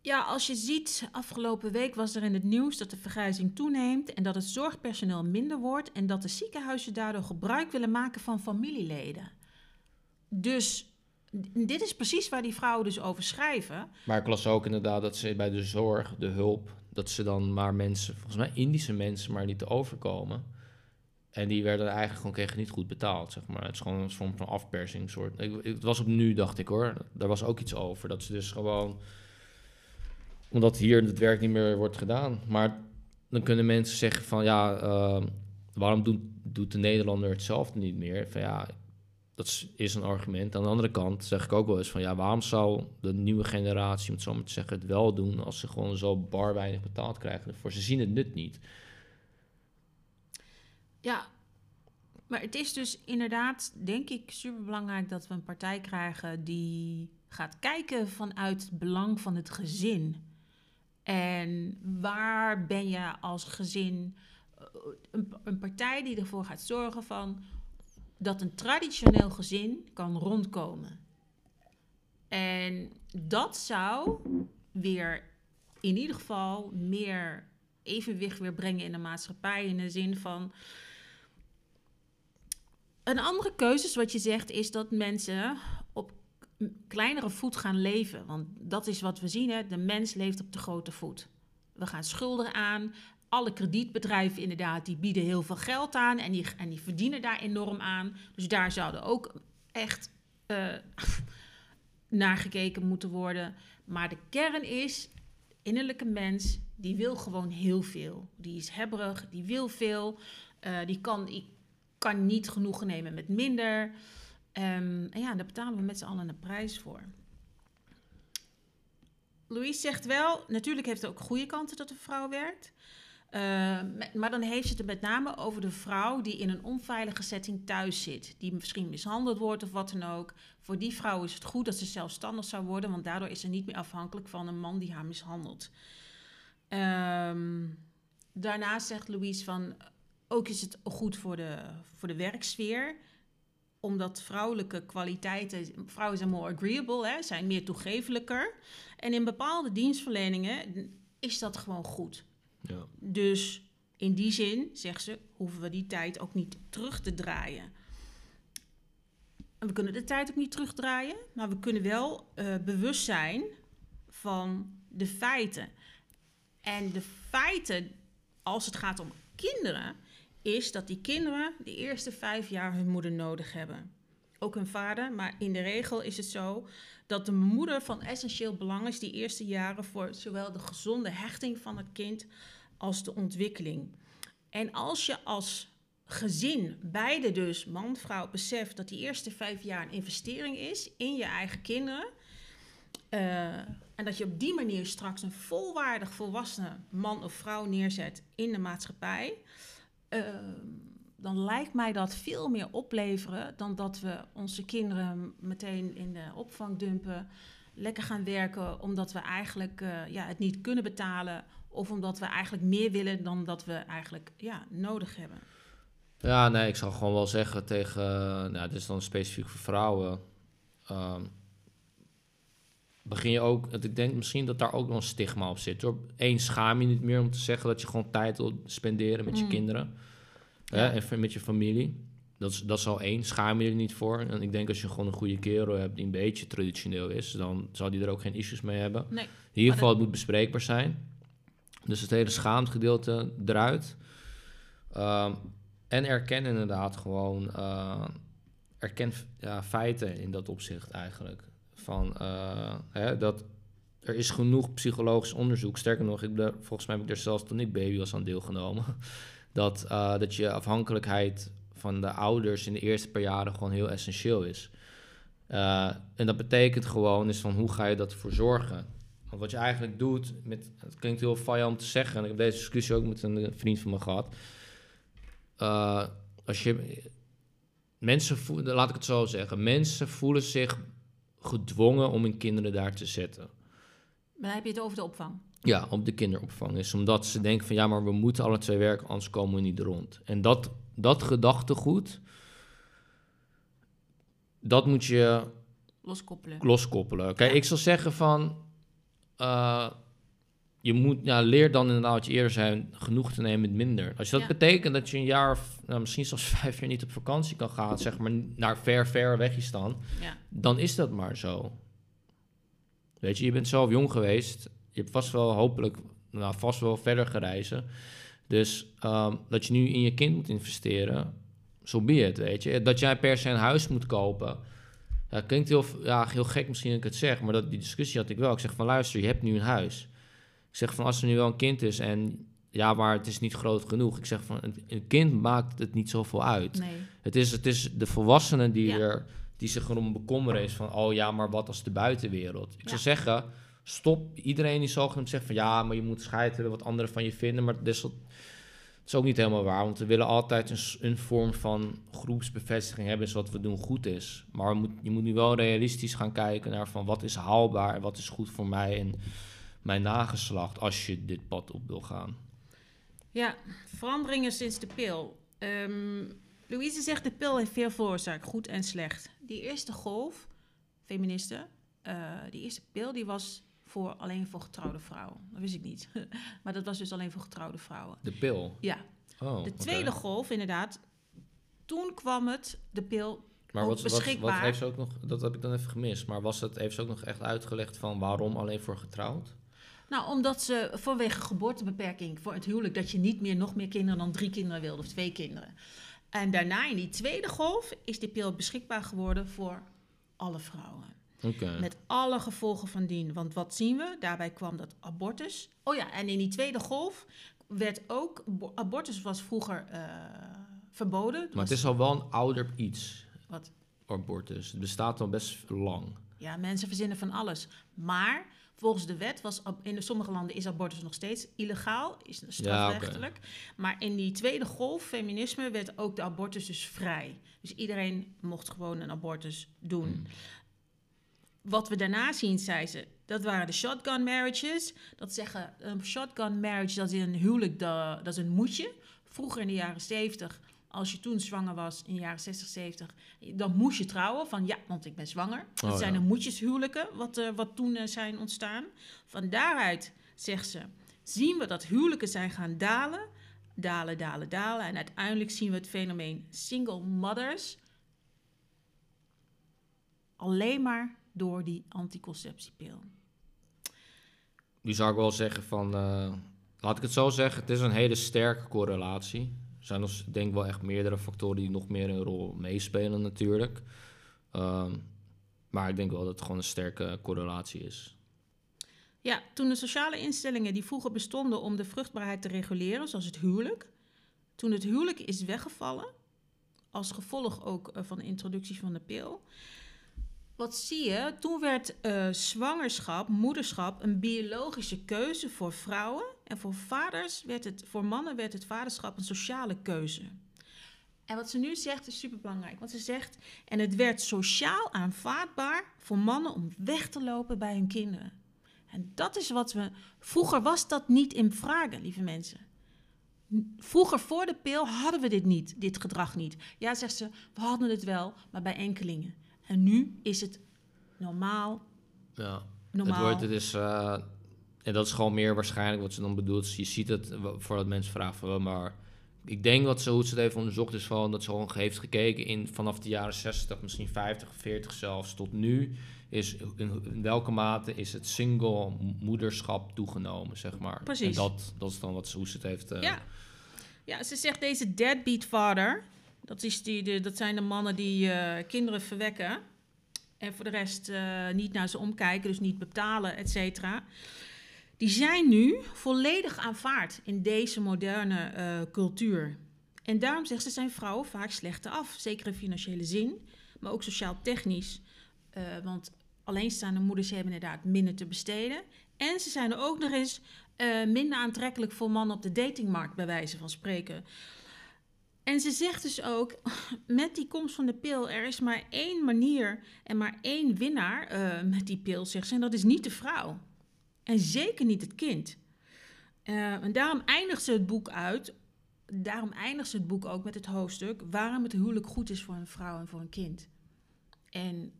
Ja, als je ziet, afgelopen week was er in het nieuws dat de vergrijzing toeneemt en dat het zorgpersoneel minder wordt en dat de ziekenhuizen daardoor gebruik willen maken van familieleden. Dus dit is precies waar die vrouwen dus over schrijven. Maar ik las ook inderdaad dat ze bij de zorg, de hulp, dat ze dan maar mensen, volgens mij Indische mensen, maar niet te overkomen. En die werden eigenlijk gewoon kregen niet goed betaald, zeg maar. Het is gewoon een vorm van afpersing soort. Ik, het was op nu, dacht ik hoor. Daar was ook iets over. Dat ze dus gewoon... Omdat hier het werk niet meer wordt gedaan. Maar dan kunnen mensen zeggen van... Ja, uh, waarom doet, doet de Nederlander hetzelfde niet meer? Van ja, dat is een argument. Aan de andere kant zeg ik ook wel eens van... Ja, waarom zou de nieuwe generatie, om het zo maar zeggen, het wel doen... als ze gewoon zo bar weinig betaald krijgen voor Ze zien het nut niet. Ja, maar het is dus inderdaad, denk ik, super belangrijk dat we een partij krijgen die gaat kijken vanuit het belang van het gezin. En waar ben je als gezin eh, een, een partij die ervoor gaat zorgen van dat een traditioneel gezin kan rondkomen. En dat zou weer in ieder geval meer evenwicht weer brengen in de maatschappij. In de zin van een andere keuze, wat je zegt, is dat mensen op kleinere voet gaan leven. Want dat is wat we zien, hè? de mens leeft op de grote voet. We gaan schulden aan. Alle kredietbedrijven inderdaad, die bieden heel veel geld aan en die, en die verdienen daar enorm aan. Dus daar zouden ook echt uh, naar gekeken moeten worden. Maar de kern is, innerlijke mens, die wil gewoon heel veel. Die is hebberig, die wil veel. Uh, die kan, kan niet genoegen nemen met minder. Um, en ja, daar betalen we met z'n allen een prijs voor. Louise zegt wel, natuurlijk heeft het ook goede kanten dat een vrouw werkt. Uh, maar dan heeft ze het met name over de vrouw die in een onveilige setting thuis zit. Die misschien mishandeld wordt of wat dan ook. Voor die vrouw is het goed dat ze zelfstandig zou worden, want daardoor is ze niet meer afhankelijk van een man die haar mishandelt. Um, daarnaast zegt Louise van ook is het goed voor de, voor de werksfeer omdat vrouwelijke kwaliteiten, vrouwen zijn more agreeable, hè, zijn meer toegevelijker. En in bepaalde dienstverleningen is dat gewoon goed. Ja. Dus in die zin, zegt ze, hoeven we die tijd ook niet terug te draaien. En we kunnen de tijd ook niet terugdraaien, maar we kunnen wel uh, bewust zijn van de feiten. En de feiten, als het gaat om kinderen, is dat die kinderen de eerste vijf jaar hun moeder nodig hebben. Ook hun vader, maar in de regel is het zo dat de moeder van essentieel belang is die eerste jaren voor zowel de gezonde hechting van het kind als de ontwikkeling. En als je als gezin, beide dus, man, vrouw, beseft dat die eerste vijf jaar een investering is in je eigen kinderen. Uh, en dat je op die manier straks een volwaardig volwassene man of vrouw neerzet in de maatschappij. Ehm, dan lijkt mij dat veel meer opleveren dan dat we onze kinderen meteen in de opvang dumpen, lekker gaan werken omdat we eigenlijk uh, ja, het niet kunnen betalen of omdat we eigenlijk meer willen dan dat we eigenlijk ja, nodig hebben. Ja, nee, ik zal gewoon wel zeggen tegen, uh, nou, dit is dan specifiek voor vrouwen. Um, begin je ook, ik denk misschien dat daar ook nog een stigma op zit. Hoor. Eén, schaam je niet meer om te zeggen dat je gewoon tijd wil spenderen met je mm. kinderen. Hè, en met je familie. Dat is, dat is al één. Schaam je er niet voor. En ik denk als je gewoon een goede kerel hebt die een beetje traditioneel is, dan zou die er ook geen issues mee hebben. Nee, In ieder geval, het moet bespreekbaar zijn. Dus het hele schaamtegedeelte eruit. Um, en erken inderdaad gewoon, uh, erken ja, feiten in dat opzicht eigenlijk. Van, uh, hè, dat er is genoeg psychologisch onderzoek. Sterker nog, ik volgens mij heb ik er zelfs toen ik baby was aan deelgenomen. Dat, uh, dat je afhankelijkheid van de ouders in de eerste paar jaren gewoon heel essentieel is. Uh, en dat betekent gewoon is van hoe ga je dat ervoor zorgen? Want wat je eigenlijk doet, met, het klinkt heel fijn om te zeggen, en ik heb deze discussie ook met een vriend van me gehad. als je mensen voelen, laat ik het zo zeggen, mensen voelen zich gedwongen om hun kinderen daar te zetten. Maar heb je het over de opvang. Ja, op de kinderopvang is omdat ze denken van ja, maar we moeten alle twee werken, anders komen we niet rond. En dat, dat gedachtegoed, dat moet je Loskoppelen. loskoppelen. Kijk, ik zal zeggen van, eh, je moet, ja, leer dan inderdaad wat je eerder zei, genoeg te nemen met minder. Als je dat Ja. betekent dat je een jaar of nou, misschien zelfs vijf jaar niet op vakantie kan gaan, zeg maar naar ver, ver Wegistan, Ja. dan is dat maar zo. Weet je, je bent zelf jong geweest. Je hebt vast wel hopelijk, nou, vast wel verder gereizen. Dus ehm, dat je nu in je kind moet investeren, zo be it, weet je. Dat jij per se een huis moet kopen. Ja, klinkt heel, ja, heel gek misschien dat ik het zeg, maar dat, die discussie had ik wel. Ik zeg van luister, je hebt nu een huis. Ik zeg van als er nu wel een kind is en ja, maar het is niet groot genoeg. Ik zeg van een, een kind maakt het niet zoveel uit. Nee. Het is, het is de volwassenen die, Ja. er, die zich erom bekommeren is van... oh ja, maar wat als de buitenwereld? Ik Ja. zou zeggen, stop iedereen die zogenaamd zegt van... ja, maar je moet scheid wat anderen van je vinden. Maar dat is, ook niet helemaal waar. Want we willen altijd een, een vorm van groepsbevestiging hebben... zodat we doen goed is. Maar moet, je moet nu wel realistisch gaan kijken naar van... wat is haalbaar en wat is goed voor mij en mijn nageslacht... als je dit pad op wil gaan. Ja, veranderingen sinds de pil. Ehm, Louise zegt de pil heeft veel veroorzaakt, goed en slecht. Die eerste golf, feministen, eh, die eerste pil die was voor, alleen voor getrouwde vrouwen. Dat wist ik niet. maar dat was dus alleen voor getrouwde vrouwen. De pil. Ja, Oh, de tweede golf inderdaad. Toen kwam het, de pil Maar wat, wat, heeft ze ook nog, dat heb ik dan even gemist, maar was het, heeft ze ook nog echt uitgelegd van waarom alleen voor getrouwd? Nou, omdat ze vanwege geboortebeperking voor het huwelijk... dat je niet meer nog meer kinderen dan drie kinderen wilde of twee kinderen. En daarna in die tweede golf is die pil beschikbaar geworden voor alle vrouwen. Met alle gevolgen van dien. Want wat zien we? Daarbij kwam dat abortus. Oh ja, en in die tweede golf werd ook... bo- Abortus was vroeger eh, verboden. Maar Was- het is al wel een ouder iets, Wat? abortus. Het bestaat al best lang. Ja, mensen verzinnen van alles. Maar volgens de wet was in sommige landen is abortus nog steeds illegaal, is strafrechtelijk. Maar in die tweede golf feminisme werd ook de abortus dus vrij. Dus iedereen mocht gewoon een abortus doen. Hmm. Wat we daarna zien, zei ze, dat waren de shotgun marriages. Dat zeggen, een shotgun marriage, dat is een huwelijk, da- dat is een moedje. Vroeger in de jaren 70, als je toen zwanger was, in de jaren 60, 70, dan moest je trouwen van ja, want ik ben zwanger. Dat Oh, zijn ja. de moedjeshuwelijken, wat, eh, wat toen eh, zijn ontstaan. Van daaruit, zegt ze, zien we dat huwelijken zijn gaan dalen, dalen, dalen, dalen. En uiteindelijk zien we het fenomeen single mothers alleen maar door die anticonceptiepil. Nu zou ik wel zeggen van, eh, laat ik het zo zeggen, het is een hele sterke correlatie. Er zijn dus denk ik wel echt meerdere factoren die nog meer een rol meespelen natuurlijk. Ehm, maar ik denk wel dat het gewoon een sterke correlatie is. Ja, toen de sociale instellingen die vroeger bestonden om de vruchtbaarheid te reguleren, zoals het huwelijk, toen het huwelijk is weggevallen, als gevolg ook eh, van de introductie van de pil. Wat zie je? Toen werd eh, zwangerschap, moederschap een biologische keuze voor vrouwen. En voor vaders werd het, voor mannen werd het vaderschap een sociale keuze. En wat ze nu zegt is superbelangrijk. Want ze zegt, en het werd sociaal aanvaardbaar voor mannen om weg te lopen bij hun kinderen. En dat is wat we. Vroeger was dat niet in vragen, lieve mensen. Vroeger, voor de pil, hadden we dit niet, dit gedrag niet. Ja, zegt ze, we hadden het wel, maar bij enkelingen. En nu is het normaal. Ja, normaal. Het wordt, het is, eh, en dat is gewoon meer waarschijnlijk wat ze dan bedoelt. Je ziet het voordat mensen vragen maar ik denk dat ze, hoe ze het heeft onderzocht, is van dat ze gewoon heeft gekeken in vanaf de jaren 60, misschien 50, 40 zelfs, tot nu. Is in, in welke mate is het single moederschap toegenomen, zeg maar. Precies. En dat, dat is dan wat, ze- hoe ze het heeft. eh, Ja. ja, ze zegt deze deadbeat father. Dat, is die, de, dat zijn de mannen die eh, kinderen verwekken. En voor de rest eh, niet naar ze omkijken, dus niet betalen, et cetera. Die zijn nu volledig aanvaard in deze moderne eh, cultuur. En daarom zegt ze, zijn vrouwen vaak slechter af. Zeker in financiële zin, maar ook sociaal-technisch. Eh, want alleenstaande moeders hebben inderdaad minder te besteden. En ze zijn er ook nog eens minder aantrekkelijk voor mannen op de datingmarkt, bij wijze van spreken. En ze zegt dus ook, met die komst van de pil, er is maar één manier en maar één winnaar eh, met die pil, zegt ze. En dat is niet de vrouw. En zeker niet het kind. Uh, en daarom eindigt ze het boek uit. Daarom eindigt ze het boek ook met het hoofdstuk waarom het huwelijk goed is voor een vrouw en voor een kind. En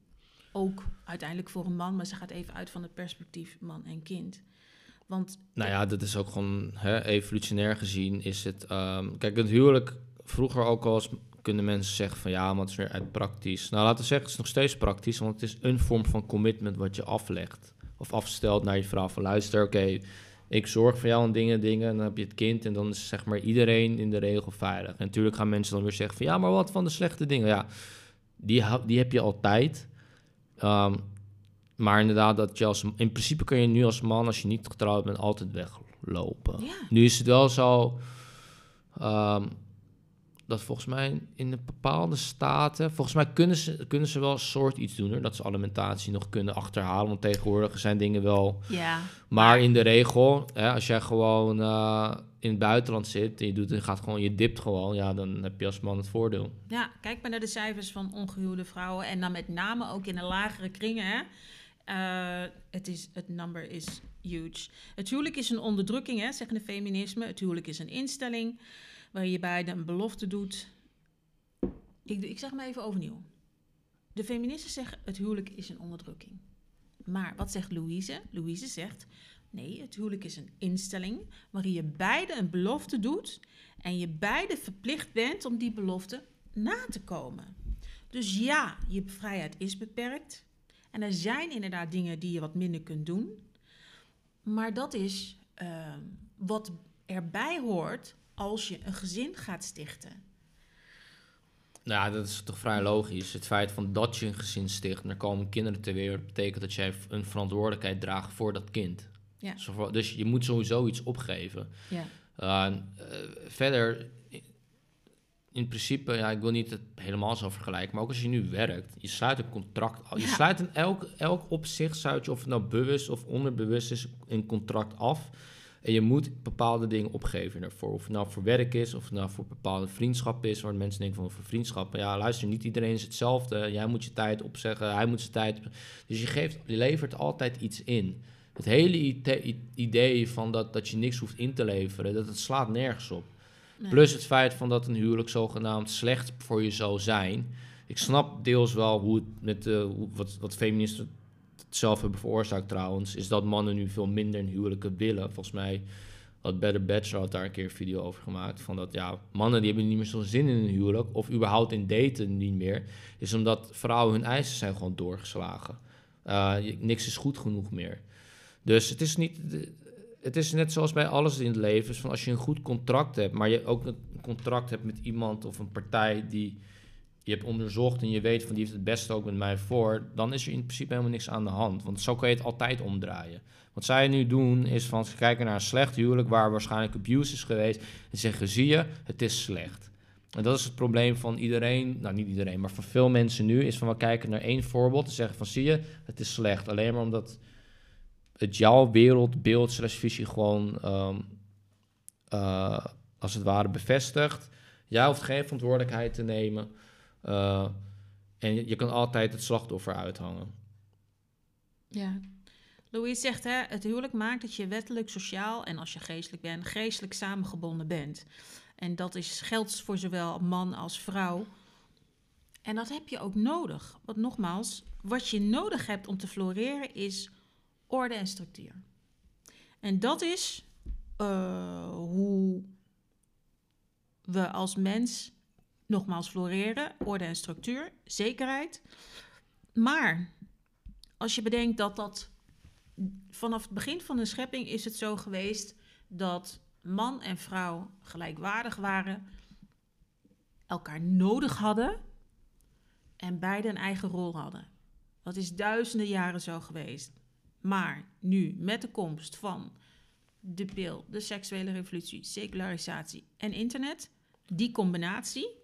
ook uiteindelijk voor een man, maar ze gaat even uit van het perspectief man en kind. Want, nou ja, dat is ook gewoon hè, evolutionair gezien is het. Um, kijk, het huwelijk vroeger ook al eens kunnen mensen zeggen van ja, maar het is weer uit praktisch. Nou, laten we zeggen, het is nog steeds praktisch, want het is een vorm van commitment wat je aflegt. Of afstelt naar je vrouw van luister, oké, ik zorg voor jou en dingen, dingen. En dan heb je het kind en dan is zeg maar iedereen in de regel veilig. En natuurlijk gaan mensen dan weer zeggen van ja, maar wat van de slechte dingen? Ja, die, die heb je altijd. Um, maar inderdaad, dat je als, in principe kun je nu als man, als je niet getrouwd bent, altijd weglopen. Ja. Nu is het wel zo um, dat volgens mij in de bepaalde staten, volgens mij kunnen ze, kunnen ze wel een soort iets doen, hoor, dat ze alimentatie nog kunnen achterhalen. Want tegenwoordig zijn dingen wel. Ja. Maar in de regel, hè, als jij gewoon uh, in het buitenland zit en je, doet, en gaat gewoon, je dipt gewoon, ja, dan heb je als man het voordeel. Ja, kijk maar naar de cijfers van ongehuwde vrouwen en dan met name ook in de lagere kringen. Hè. Uh, het, is, het number is huge. Het huwelijk is een onderdrukking, hè, zeggen de feminisme. Het huwelijk is een instelling waar je beide een belofte doet. Ik, ik zeg maar even overnieuw. De feministen zeggen het huwelijk is een onderdrukking. Maar wat zegt Louise? Louise zegt nee, het huwelijk is een instelling waarin je beide een belofte doet en je beide verplicht bent om die belofte na te komen. Dus ja, je vrijheid is beperkt. En er zijn inderdaad dingen die je wat minder kunt doen. Maar dat is uh, wat erbij hoort als je een gezin gaat stichten. Nou, dat is toch vrij logisch. Het feit van dat je een gezin sticht en er komen kinderen ter wereld, betekent dat jij een verantwoordelijkheid draagt voor dat kind. Ja. Dus je moet sowieso iets opgeven. Ja. Uh, verder, in principe, ja, ik wil niet het helemaal zo vergelijken, maar ook als je nu werkt, je sluit een contract. Je Ja. sluit in elk, elk opzicht, sluit je, of het nou bewust of onderbewust is, een contract af. En je moet bepaalde dingen opgeven ervoor. Of het nou voor werk is, of het nou voor bepaalde vriendschap is, waar mensen denken van voor vriendschappen. Ja, luister, niet iedereen is hetzelfde. Jij moet je tijd opzeggen, hij moet zijn tijd. Dus je, geeft, je levert altijd iets in. Het hele idee van dat, dat je niks hoeft in te leveren, dat het slaat nergens op. Nee. Plus het feit van dat een huwelijk zogenaamd slecht voor je zou zijn. Ik snap deels wel hoe het met uh, hoe, wat, wat feministen zelf hebben veroorzaakt trouwens, is dat mannen nu veel minder in huwelijken willen. Volgens mij had Better Bachelor had daar een keer een video over gemaakt. Van dat ja, mannen die hebben niet meer zo'n zin in een huwelijk. Of überhaupt in daten niet meer. Is omdat vrouwen hun eisen zijn gewoon doorgeslagen. Je- niks is goed genoeg meer. Dus het is niet. Het is net zoals bij alles in het leven. Is van als je een goed contract hebt, maar je ook een contract hebt met iemand of een partij die je hebt onderzocht en je weet van die heeft het beste ook met mij voor, dan is er in principe helemaal niks aan de hand. Want zo kan je het altijd omdraaien. Wat zij nu doen is van ze kijken naar een slecht huwelijk waar waarschijnlijk abuse is geweest en zeggen zie je, het is slecht. En dat is het probleem van iedereen, nou niet iedereen, maar van veel mensen nu, is van we kijken naar één voorbeeld en zeggen van zie je, het is slecht. Alleen maar omdat het jouw wereldbeeld slash visie gewoon ehm, eh, als het ware bevestigt. Jij hoeft geen verantwoordelijkheid te nemen. Uh, en je, kan altijd het slachtoffer uithangen. Ja. Louise zegt, hè, het huwelijk maakt dat je wettelijk, sociaal en als je geestelijk bent, geestelijk samengebonden bent. En dat is, geldt voor zowel man als vrouw. En dat heb je ook nodig. Want nogmaals, wat je nodig hebt om te floreren is orde en structuur. En dat is uh, hoe we als mens nogmaals floreren, orde en structuur, zekerheid. Maar als je bedenkt dat dat vanaf het begin van de schepping is het zo geweest dat man en vrouw gelijkwaardig waren, elkaar nodig hadden en beide een eigen rol hadden. Dat is duizenden jaren zo geweest. Maar nu, met de komst van de pil, de seksuele revolutie, secularisatie en internet, die combinatie,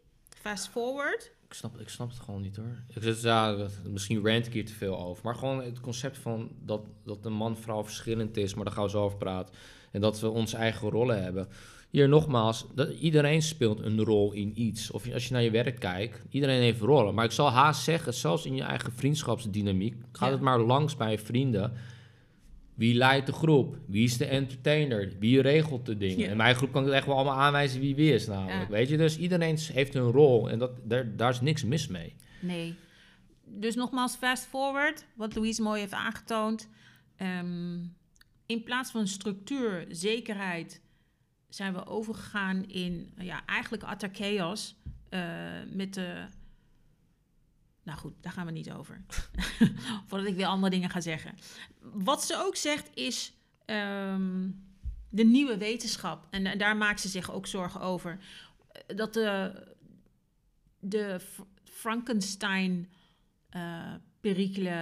fast forward, Ik snap, ik snap het gewoon niet hoor. Ik ja, misschien rant ik hier te veel over. Maar gewoon het concept van dat, dat een man-vrouw verschillend is, maar daar gaan we zo over praten. En dat we onze eigen rollen hebben. Hier nogmaals, dat, iedereen speelt een rol in iets. Of als je naar je werk kijkt, iedereen heeft rollen. Maar ik zal haast zeggen, zelfs in je eigen vriendschapsdynamiek, ga Ja. het maar langs bij je vrienden. Wie leidt de groep? Wie is de entertainer? Wie regelt de dingen? Ja. In mijn groep kan ik echt wel allemaal aanwijzen wie wie is namelijk. Ja. Weet je, dus iedereen heeft een rol en dat, daar, daar is niks mis mee. Nee. Dus nogmaals, fast forward, wat Louise mooi heeft aangetoond. Ehm, in plaats van structuur, zekerheid, zijn we overgegaan in ja, eigenlijk utter chaos. eh, met de. Nou goed, daar gaan we niet over. Voordat ik weer andere dingen ga zeggen. Wat ze ook zegt is ehm, de nieuwe wetenschap. En, daar maakt ze zich ook zorgen over. Eh, Dat de, de F- Frankenstein eh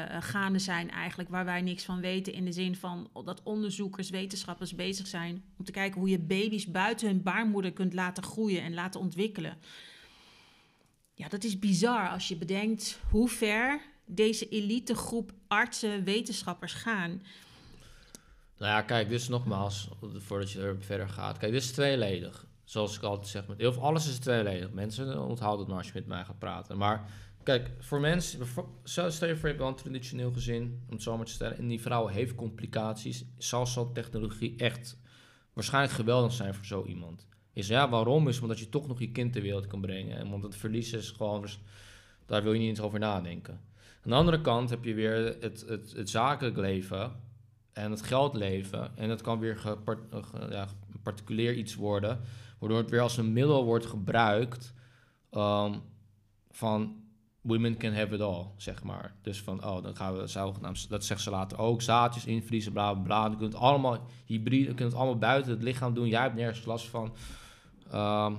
eh, gaande zijn eigenlijk, waar wij niks van weten in de zin van dat onderzoekers, wetenschappers bezig zijn om te kijken hoe je baby's buiten hun baarmoeder kunt laten groeien en laten ontwikkelen. Ja, dat is bizar als je bedenkt hoe ver deze elite groep artsen, wetenschappers gaan. Nou ja, kijk, is nogmaals, voordat je er verder gaat. Kijk, dit is tweeledig. Zoals ik altijd zeg, met heel veel, alles is tweeledig. Mensen, onthoud het maar als je met mij gaat praten. Maar kijk, voor mensen, stel je voor je een traditioneel gezin, om het zo maar te stellen, en die vrouw heeft complicaties, zal zo'n technologie echt waarschijnlijk geweldig zijn voor zo iemand. Is ja, waarom? Is omdat je toch nog je kind ter wereld kan brengen. En want het verlies is gewoon, daar wil je niet eens over nadenken. Aan de andere kant heb je weer het, het, het zakelijk leven en het geldleven. En dat kan weer gepart, eh, ja, particulier iets worden, waardoor het weer als een middel wordt gebruikt ehm, van women can have it all, zeg maar. Dus van, oh, dan gaan we zogenaamd, dat zegt ze later ook, zaadjes invriezen, bla bla bla. Je kunt het allemaal hybride, je kunt het allemaal buiten het lichaam doen. Jij hebt nergens last van. Ehm,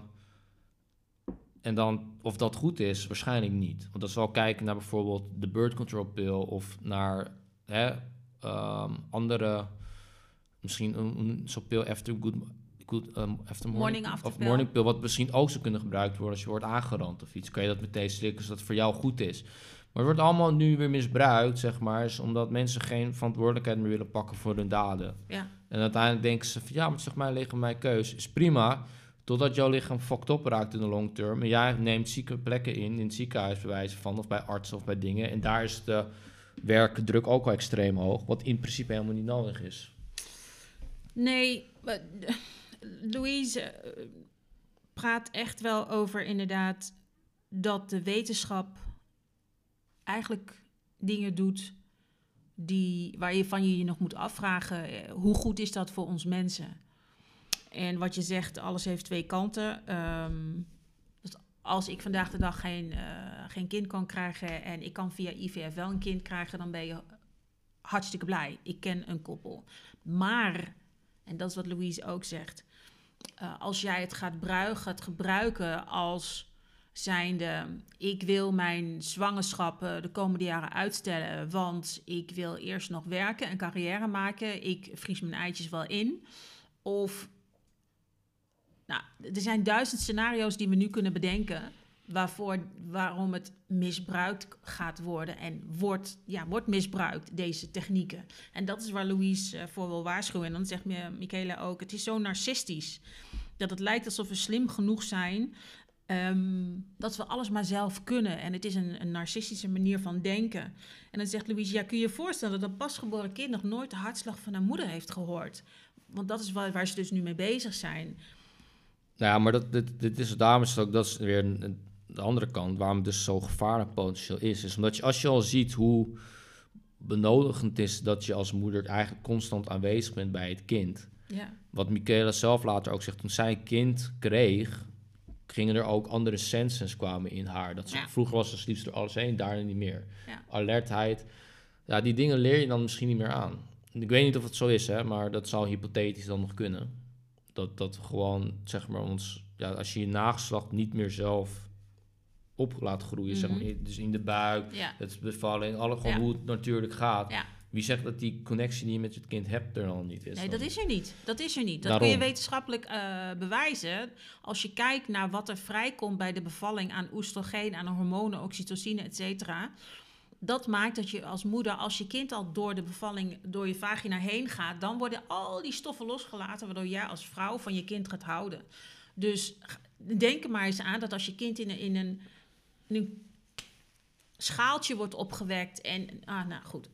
en dan, of dat goed is, waarschijnlijk niet. Want als we al kijken naar bijvoorbeeld de birth control pill of naar hè, ehm, andere, misschien een, een zo'n pil after good, good um, after morning, Morning after of pill. morning pill, wat misschien ook zou kunnen gebruikt worden als je wordt aangerand of iets. Kan je dat meteen slikken zodat het voor jou goed is. Maar het wordt allemaal nu weer misbruikt, zeg maar, is omdat mensen geen verantwoordelijkheid meer willen pakken voor hun daden. Ja. En uiteindelijk denken ze van ja, maar het is toch mijn mijn keus. Is prima, totdat jouw lichaam fucked up raakt in de long term. En jij neemt zieke plekken in, in het ziekenhuis bij wijze van, of bij artsen of bij dingen. En daar is de werkdruk ook wel extreem hoog, wat in principe helemaal niet nodig is. Nee, eh, Louise eh, praat echt wel over inderdaad dat de wetenschap eigenlijk dingen doet die, waar je van je je nog moet afvragen, eh, hoe goed is dat voor ons mensen? En wat je zegt, alles heeft twee kanten. Ehm, dus als ik vandaag de dag geen, eh, geen kind kan krijgen en ik kan via IVF wel een kind krijgen, dan ben je hartstikke blij. Ik ken een koppel. Maar, en dat is wat Louise ook zegt, eh, als jij het gaat, brui- gaat gebruiken als zijnde, ik wil mijn zwangerschap de komende jaren uitstellen, want ik wil eerst nog werken en carrière maken. Ik vries mijn eitjes wel in. Of, nou, er zijn duizend scenario's die we nu kunnen bedenken waarvoor, waarom het misbruikt gaat worden en wordt, ja, wordt misbruikt, deze technieken. En dat is waar Louise eh, voor wil waarschuwen. En dan zegt me Michaela ook, het is zo narcistisch. Dat het lijkt alsof we slim genoeg zijn ehm, dat we alles maar zelf kunnen. En het is een, een narcistische manier van denken. En dan zegt Louise, ja, kun je je voorstellen dat een pasgeboren kind nog nooit de hartslag van haar moeder heeft gehoord? Want dat is waar ze dus nu mee bezig zijn. Nou ja, maar dat, dit, dit is, daarom is het ook, dat is weer een- de andere kant, waarom het dus zo gevaarlijk potentieel is. Is omdat je, als je al ziet hoe benodigend is dat je als moeder eigenlijk constant aanwezig bent bij het kind. Ja, Wat Michaela zelf later ook zegt, toen zij een kind kreeg, gingen er ook andere senses kwamen in haar. Dat ze, Ja. Vroeger was ze liefst door alles heen, daarna niet meer. Ja. Alertheid. Ja, die dingen leer je dan misschien niet meer aan. Ik weet niet of het zo is, hè, maar dat zou hypothetisch dan nog kunnen. Dat, dat gewoon, zeg maar, ons, ja, als je je nageslacht niet meer zelf op laat groeien, zeg Mhm. maar, dus in de buik, ja, het bevalling, alle, gewoon Ja. hoe het natuurlijk gaat. Ja. wie zegt dat die connectie die je met je kind hebt er al niet is? Nee, dan? dat is er niet. Dat is er niet. Dat Daarom. kun je wetenschappelijk eh, bewijzen. Als je kijkt naar wat er vrijkomt bij de bevalling aan oestrogeen, aan hormonen, oxytocine, et cetera. Dat maakt dat je als moeder, als je kind al door de bevalling, door je vagina heen gaat, dan worden al die stoffen losgelaten, waardoor jij als vrouw van je kind gaat houden. Dus denk er maar eens aan dat als je kind in een, in een, in een schaaltje wordt opgewekt en, ah nou goed,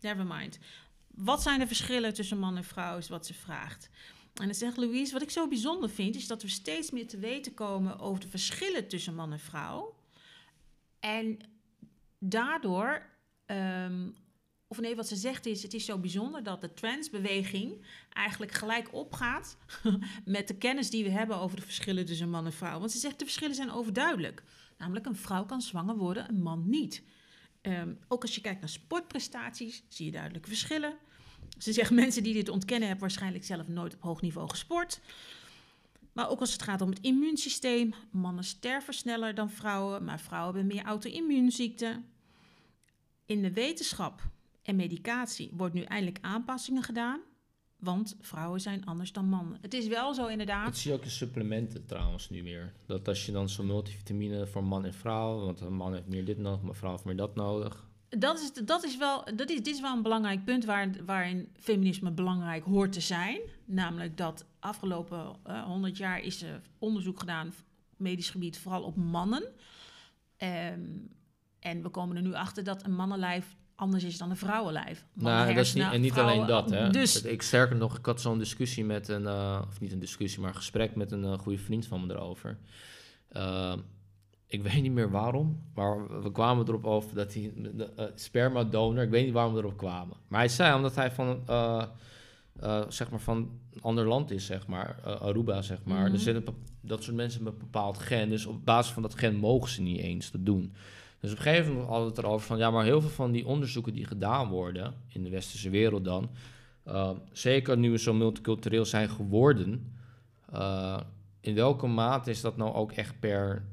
never mind. Wat zijn de verschillen tussen man en vrouw, is wat ze vraagt. En dan zegt Louise, wat ik zo bijzonder vind, is dat we steeds meer te weten komen over de verschillen tussen man en vrouw. En daardoor, ehm, of nee, wat ze zegt is, het is zo bijzonder dat de transbeweging eigenlijk gelijk opgaat met de kennis die we hebben over de verschillen tussen man en vrouw. Want ze zegt, de verschillen zijn overduidelijk. Namelijk, een vrouw kan zwanger worden, een man niet. Ehm, ook als je kijkt naar sportprestaties, zie je duidelijke verschillen. Ze zegt, mensen die dit ontkennen hebben waarschijnlijk zelf nooit op hoog niveau gesport. Maar ook als het gaat om het immuunsysteem. Mannen sterven sneller dan vrouwen, maar vrouwen hebben meer auto-immuunziekten. In de wetenschap en medicatie wordt nu eindelijk aanpassingen gedaan. Want vrouwen zijn anders dan mannen. Het is wel zo inderdaad. Dat zie je ook in supplementen trouwens nu meer. Dat als je dan zo'n multivitamine voor man en vrouw, want een man heeft meer dit nodig, maar een vrouw heeft meer dat nodig. Dat is, dat is wel, dat is, dit is wel een belangrijk punt waar, waarin feminisme belangrijk hoort te zijn. Namelijk dat afgelopen eh 100 jaar is er onderzoek gedaan op medisch gebied, vooral op mannen. Ehm, en we komen er nu achter dat een mannenlijf anders is dan een vrouwenlijf. Nou, dat is niet, en niet alleen dat, hè. Dus Ik sterker nog, ik had zo'n discussie met een, eh, of niet een discussie, maar een gesprek met een eh, goede vriend van me erover. Ik weet niet meer waarom, maar we- kwamen erop over dat hij de eh, spermadonor, ik weet niet waarom we erop kwamen. Maar hij zei omdat hij van, eh, eh, zeg maar van een ander land is, zeg maar, eh, Aruba, zeg maar. Mhm. Er zit een, bep- dat soort mensen met een bepaald gen, dus op basis van dat gen mogen ze niet eens dat doen. Dus op een gegeven moment hadden we het erover van, ja, maar heel veel van die onderzoeken die gedaan worden, in de westerse wereld dan, uh, zeker nu we zo multicultureel zijn geworden, uh, in welke mate is dat nou ook echt per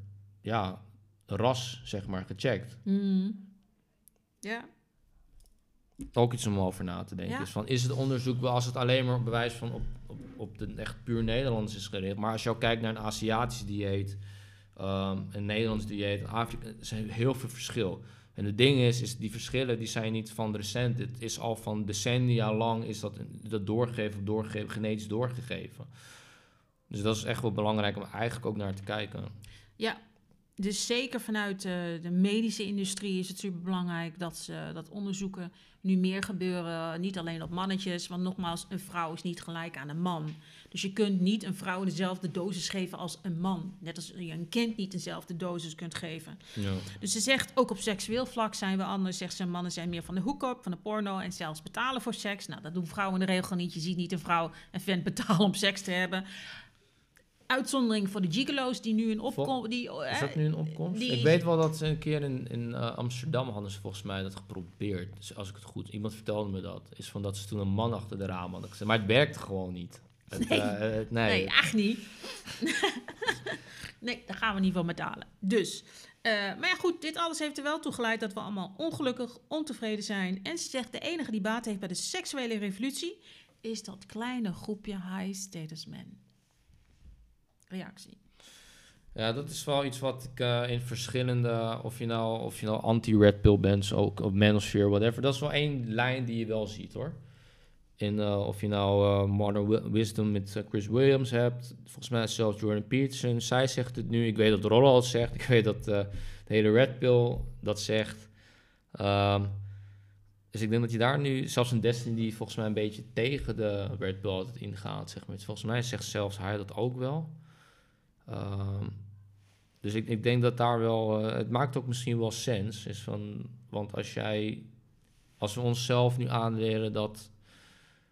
ja, ras, zeg maar, gecheckt? Mm. Ja. Ook iets om over na te denken. Ja. Is, van, is het onderzoek wel als het alleen maar bewijs van op, op, op de echt puur Nederlands is gericht, maar als je ook kijkt naar een Aziatisch dieet, um, een Nederlands dieet, een Afrika, er zijn heel veel verschil. En het ding is, is die verschillen die zijn niet van recent. Het is al van decennia lang is dat, dat doorgegeven, doorgegeven, genetisch doorgegeven. Dus dat is echt wel belangrijk om eigenlijk ook naar te kijken. Ja, dus zeker vanuit de medische industrie is het super belangrijk dat, ze, dat onderzoeken nu meer gebeuren. Niet alleen op mannetjes, want nogmaals, een vrouw is niet gelijk aan een man. Dus je kunt niet een vrouw dezelfde dosis geven als een man. Net als je een kind niet dezelfde dosis kunt geven. Ja. Dus ze zegt, ook op seksueel vlak zijn we anders. Zegt ze, mannen zijn meer van de hoek-up, van de porno en zelfs betalen voor seks. Nou, dat doen vrouwen in de regel niet. Je ziet niet een vrouw een vent betalen om seks te hebben uitzondering voor de gigolo's die nu een opkomst... Die, is dat nu een opkomst? die ik weet wel dat ze een keer in, in uh, Amsterdam hadden ze volgens mij dat geprobeerd. Dus als ik het goed... Iemand vertelde me dat. Is van dat ze toen een man achter de raam hadden gezet. Maar het werkte gewoon niet. Het, Nee. uh, het- nee. Nee, echt niet. nee, daar gaan we niet van betalen. Dus, eh, maar ja goed, dit alles heeft er wel toe geleid dat we allemaal ongelukkig, ontevreden zijn. En ze zegt, de enige die baat heeft bij de seksuele revolutie... is dat kleine groepje high-status men. Reactie. Ja, dat is wel iets wat ik uh, in verschillende, of je nou, of je nou anti-red pill bent, ook op manosphere, whatever. Dat is wel één lijn die je wel ziet hoor. In, uh, of je nou uh, Modern Wi- Wisdom met Chris Williams hebt, volgens mij zelfs Jordan Peterson, zij zegt het nu. Ik weet dat Rollo het zegt, ik weet dat de hele red pill dat zegt. Um, dus ik denk dat je daar nu, zelfs een Destiny die volgens mij een beetje tegen de red pill altijd ingaat, zeg maar. Volgens mij zegt zelfs hij dat ook wel. Um, dus ik, ik denk dat daar wel, uh, het maakt ook misschien wel sens, is van, want als jij, als we onszelf nu aanleren dat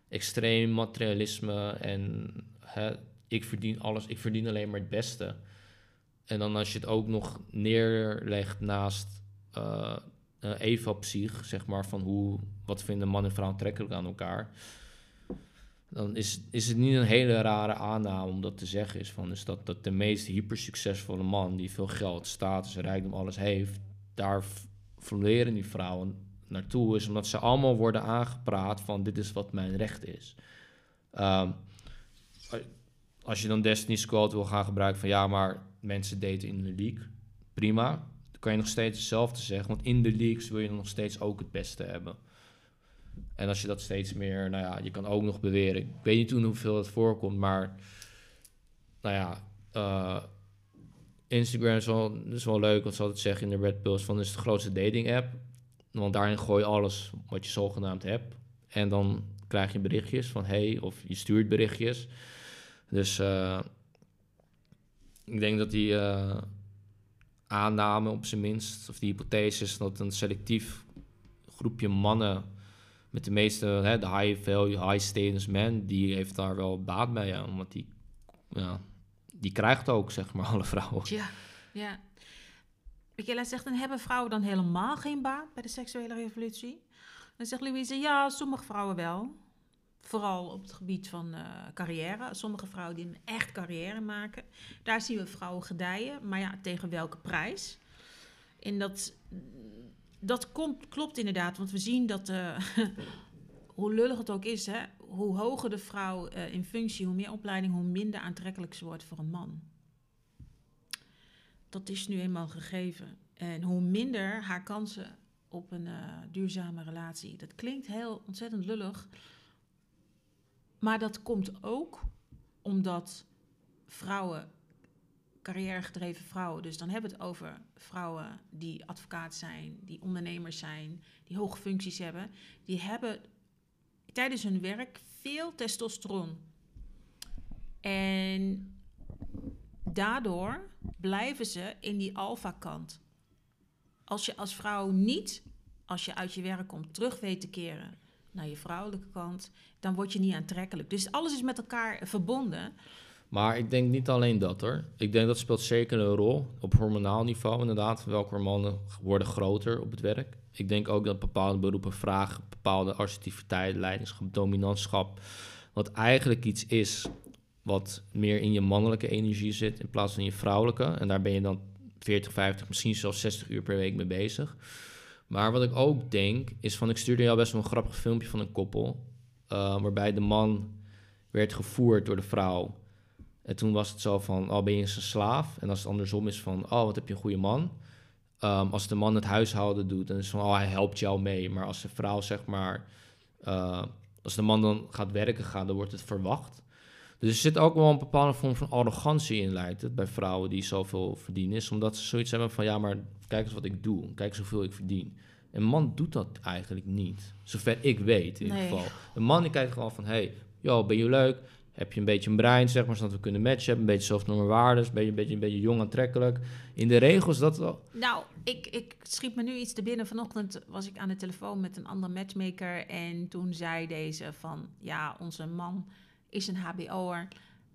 extreem materialisme en hè, ik verdien alles, ik verdien alleen maar het beste. En dan als je het ook nog neerlegt naast uh, uh, Eva-psych, zeg maar, van hoe, wat vinden man en vrouw aantrekkelijk aan elkaar dan is, is het niet een hele rare aanname om dat te zeggen. Is, van, is dat, dat de meest hypersuccesvolle man die veel geld, status, rijkdom, alles heeft, daar floreren die vrouwen naartoe, is omdat ze allemaal worden aangepraat van dit is wat mijn recht is. Ehm, als je dan Destiny's Code wil gaan gebruiken van ja, maar mensen daten in de league, prima. Dan kan je nog steeds hetzelfde zeggen, want in de leagues wil je nog steeds ook het beste hebben. En als je dat steeds meer, nou ja, je kan ook nog beweren. Ik weet niet toen hoeveel het voorkomt, maar nou ja, uh, Instagram is wel, is wel leuk, wat ze altijd zeggen in de Red Pills, van is de grootste dating app. Want daarin gooi je alles wat je zogenaamd hebt. En dan krijg je berichtjes van hey, of je stuurt berichtjes. Dus uh, ik denk dat die uh, aanname op zijn minst, of die hypothese, dat een selectief groepje mannen met de meeste, hè, de high value, high status men, die heeft daar wel baat bij, ja, omdat die, ja, die krijgt ook, zeg maar, alle vrouwen. Ja, ja. Michaela zegt, en hebben vrouwen dan helemaal geen baat bij de seksuele revolutie? Dan zegt Louise, ja, sommige vrouwen wel. Vooral op het gebied van uh, carrière. Sommige vrouwen die een echt carrière maken. Daar zien we vrouwen gedijen. Maar ja, tegen welke prijs? En dat, dat komt, klopt inderdaad. Want we zien dat, uh, hoe lullig het ook is, hè, hoe hoger de vrouw uh, in functie, hoe meer opleiding, hoe minder aantrekkelijk ze wordt voor een man. Dat is nu eenmaal gegeven. En hoe minder haar kansen op een uh, duurzame relatie. Dat klinkt heel ontzettend lullig. Maar dat komt ook omdat vrouwen, carrièregedreven vrouwen, dus dan hebben we het over vrouwen die advocaat zijn, die ondernemers zijn, die hoge functies hebben, die hebben tijdens hun werk veel testosteron. En daardoor blijven ze in die alfa-kant. Als je als vrouw niet, als je uit je werk komt, terug weet te keren naar je vrouwelijke kant, dan word je niet aantrekkelijk. Dus alles is met elkaar verbonden. Maar ik denk niet alleen dat hoor. Ik denk dat speelt zeker een rol op hormonaal niveau inderdaad. Welke hormonen worden groter op het werk. Ik denk ook dat bepaalde beroepen vragen bepaalde assertiviteit, leiderschap, dominantschap. Wat eigenlijk iets is wat meer in je mannelijke energie zit in plaats van je vrouwelijke. En daar ben je dan 40, 50, misschien zelfs 60 uur per week mee bezig. Maar wat ik ook denk, is van ik stuurde jou best wel een grappig filmpje van een koppel. Uh, waarbij de man werd gevoerd door de vrouw. En toen was het zo van, oh ben je een slaaf? En als het andersom is van, oh wat heb je een goede man? Um, als de man het huishouden doet, dan is het van, oh hij helpt jou mee. Maar als de vrouw zeg maar, uh, als de man dan gaat werken gaan, dan wordt het verwacht. Dus er zit ook wel een bepaalde vorm van arrogantie in, lijkt het, bij vrouwen die zoveel verdienen. Is omdat ze zoiets hebben van, ja maar kijk eens wat ik doe, kijk eens hoeveel ik verdien. Een man doet dat eigenlijk niet, zover ik weet in ieder geval. Een man die kijkt gewoon van, hey, joh, ben je leuk? Heb je een beetje een brein, zeg maar, zodat we kunnen matchen. Een beetje zelfnorme waardes, ben je een beetje, een beetje jong aantrekkelijk. In de regels dat wel... Nou, ik, ik schiet me nu iets te binnen. Vanochtend was ik aan de telefoon met een andere matchmaker. En toen zei deze van, ja, onze man is een hbo'er.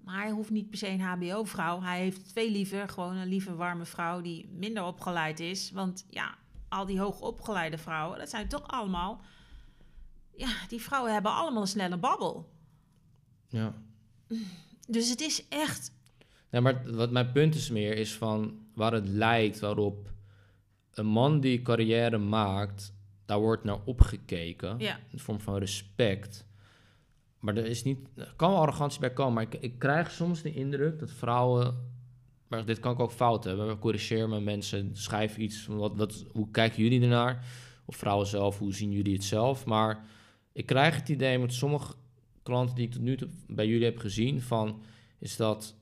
Maar hij hoeft niet per se een hbo-vrouw. Hij heeft veel liever gewoon een lieve, warme vrouw die minder opgeleid is. Want ja, al die hoogopgeleide vrouwen, dat zijn toch allemaal... Ja, die vrouwen hebben allemaal een snelle babbel. Ja. Dus het is echt. Ja, maar wat mijn punt is meer is van waar het lijkt waarop een man die carrière maakt, daar wordt naar opgekeken. Ja. In vorm van respect. Maar er is niet, er kan wel arrogantie bij komen, maar ik, ik krijg soms de indruk dat vrouwen, maar dit kan ik ook fout hebben, corrigeer me mensen, schrijf iets, wat, wat, hoe kijken jullie ernaar? Of vrouwen zelf, hoe zien jullie het zelf? Maar ik krijg het idee met sommige klanten die ik tot nu toe bij jullie heb gezien, van, is dat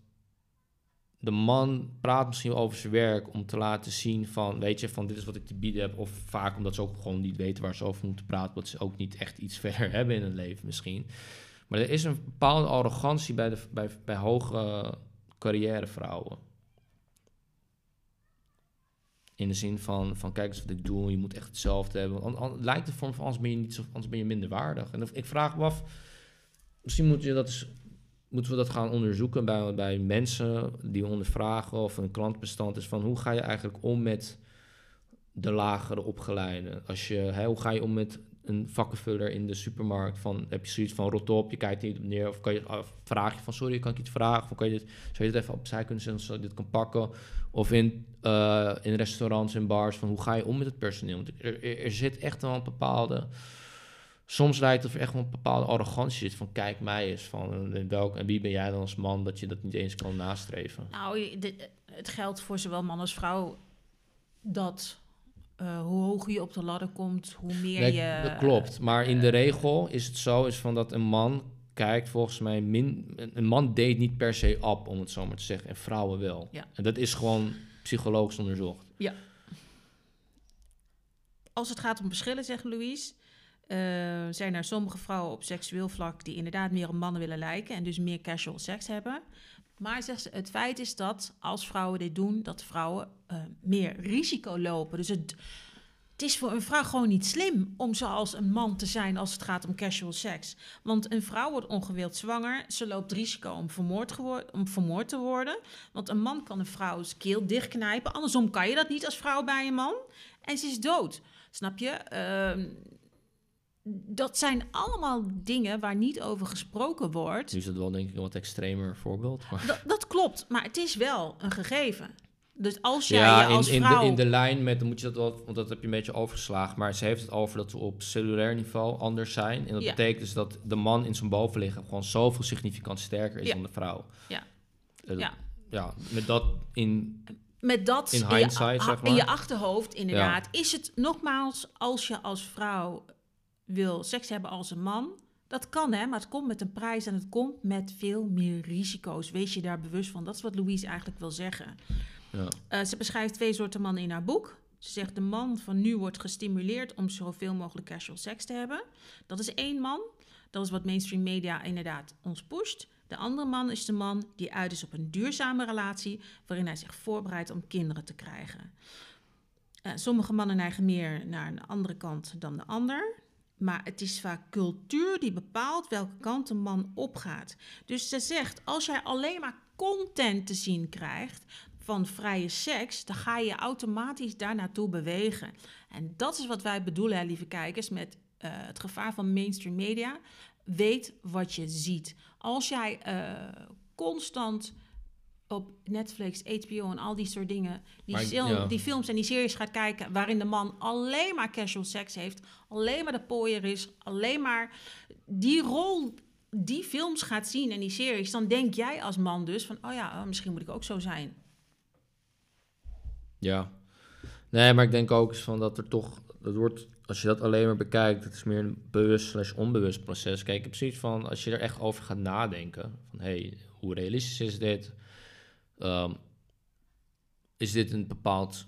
de man praat misschien over zijn werk om te laten zien van, weet je, van dit is wat ik te bieden heb. Of vaak omdat ze ook gewoon niet weten waar ze over moeten praten, omdat ze ook niet echt iets verder hebben in hun leven misschien. Maar er is een bepaalde arrogantie bij, de, bij, bij hoge carrièrevrouwen. In de zin van, van kijk eens wat ik doe, je moet echt hetzelfde hebben. Het lijkt de vorm van, anders ben je, niet anders ben je minder waardig. En ik vraag me af, misschien moet je dat moeten we dat gaan onderzoeken bij, bij mensen die ondervragen of een klantbestand is van hoe ga je eigenlijk om met de lagere opgeleiden? Als je, hè, hoe ga je om met een vakkenvuller in de supermarkt. Van, heb je zoiets van rot op, je kijkt niet op neer. Of, kan je, vraag je van sorry, kan ik iets vragen? Of kan je dit, zou je dit even opzij kunnen zetten zodat ik dit kan pakken? Of in, eh, in restaurants en bars, van hoe ga je om met het personeel? Want er, er, er zit echt wel een bepaalde... Soms lijkt het er echt wel een bepaalde arrogantie zit. Van kijk mij eens, van in welk, en wie ben jij dan als man dat je dat niet eens kan nastreven? Nou, dit- het geldt voor zowel man als vrouw dat eh, hoe hoger je op de ladder komt, hoe meer Nee, je... dat klopt. Maar in de eh, regel is het zo is van dat een man kijkt volgens mij min. Een man date niet per se op, om het zo maar te zeggen. En vrouwen wel. Ja. En dat is gewoon psychologisch onderzocht. Als het gaat om verschillen, zegt Louise, eh, zijn er sommige vrouwen op seksueel vlak die inderdaad meer op mannen willen lijken en dus meer casual seks hebben. Maar zegt ze, het feit is dat als vrouwen dit doen, dat vrouwen eh, meer risico lopen. Dus het, het is voor een vrouw gewoon niet slim om zoals een man te zijn als het gaat om casual seks. Want een vrouw wordt ongewild zwanger, ze loopt risico om vermoord, om vermoord te worden. Want een man kan een vrouw's keel dichtknijpen, andersom kan je dat niet als vrouw bij een man. En ze is dood. Snap je? Ehm, dat zijn allemaal dingen waar niet over gesproken wordt. Nu is dat wel denk ik een wat extremer voorbeeld. Maar Dat, dat klopt, maar het is wel een gegeven. Dus als jij ja, je als in, in, vrouw... de, in de lijn met, dan moet je dat wel, want dat heb je een beetje overgeslagen. Maar ze heeft het over dat we op cellulair niveau anders zijn. En dat Ja. betekent dus dat de man in zijn bovenlichaam gewoon zoveel significant sterker is Ja. dan de vrouw. Ja. Eh, Ja. ja, met dat in met dat In je, hindsight, a- zeg maar. in je achterhoofd, inderdaad, is het nogmaals, als je als vrouw wil seks hebben als een man, dat kan hè, maar het komt met een prijs en het komt met veel meer risico's. Wees je daar bewust van. Dat is wat Louise eigenlijk wil zeggen. Ja. Eh, ze beschrijft twee soorten mannen in haar boek. Ze zegt de man van nu wordt gestimuleerd om zoveel mogelijk casual seks te hebben. Dat is één man. Dat is wat mainstream media inderdaad ons pusht. De andere man is de man die uit is op een duurzame relatie waarin hij zich voorbereidt om kinderen te krijgen. Eh, sommige mannen neigen meer naar een andere kant dan de ander. Maar het is vaak cultuur die bepaalt welke kant een man opgaat. Dus ze zegt, als jij alleen maar content te zien krijgt van vrije seks, dan ga je automatisch daar naartoe bewegen. En dat is wat wij bedoelen, hè, lieve kijkers, met eh, het gevaar van mainstream media. Weet wat je ziet. Als jij eh, constant op Netflix, HBO en al die soort dingen, die, Maar ja. die films en die series gaat kijken, waarin de man alleen maar casual seks heeft, alleen maar de pooier is, alleen maar die rol, die films gaat zien en die series, dan denk jij als man dus van, oh ja, oh, misschien moet ik ook zo zijn. Ja. Nee, maar ik denk ook eens van dat er toch... Dat wordt, als je dat alleen maar bekijkt, het is meer een bewust slash onbewust proces. Kijk, ik heb zoiets van, als je er echt over gaat nadenken... van, hé, hey, hoe realistisch is dit? Ehm, is dit een bepaald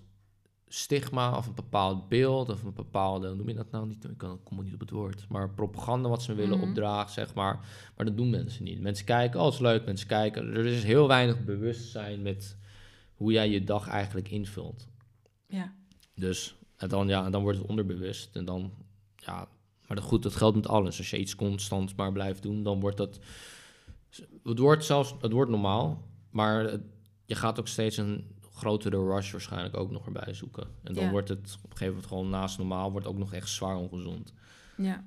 stigma of een bepaald beeld of een bepaalde... hoe noem je dat nou niet? Ik kan- ik kom niet op het woord. Maar propaganda wat ze willen Mhm. opdragen, zeg maar. Maar dat doen mensen niet. Mensen kijken, oh, het is leuk, mensen kijken. Er is heel weinig bewustzijn met hoe jij je dag eigenlijk invult. Ja. Dus en dan, ja, en dan wordt het onderbewust. En dan, ja, maar dat, goed, dat geldt met alles. Als je iets constant maar blijft doen, dan wordt dat. Het wordt zelfs, het wordt normaal, maar het- je gaat ook steeds een grotere rush waarschijnlijk ook nog erbij zoeken. En dan Ja. wordt het op een gegeven moment gewoon naast normaal, wordt ook nog echt zwaar ongezond. Ja.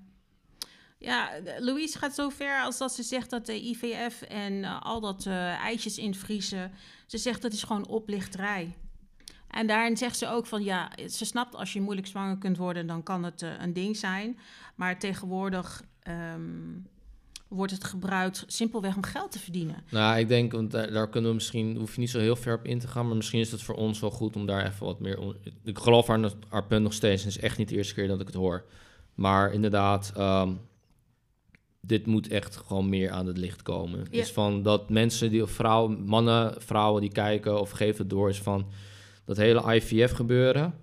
Ja, Louise gaat zo ver als dat ze zegt dat de IVF en eh, al dat eh, ijsjes invriezen, ze zegt dat is gewoon oplichterij. En daarin zegt ze ook van ja, ze snapt als je moeilijk zwanger kunt worden, dan kan het eh, een ding zijn. Maar tegenwoordig ehm, wordt het gebruikt simpelweg om geld te verdienen. Nou, ik denk, want daar, daar kunnen we misschien, hoef je niet zo heel ver op in te gaan, maar misschien is het voor ons wel goed om daar even wat meer. om- ik geloof haar, haar punt nog steeds, en het is echt niet de eerste keer dat ik het hoor. Maar inderdaad, ehm, dit moet echt gewoon meer aan het licht komen. Ja. Is van dat mensen die, vrouwen, mannen, vrouwen die kijken of geven het door, is van dat hele IVF gebeuren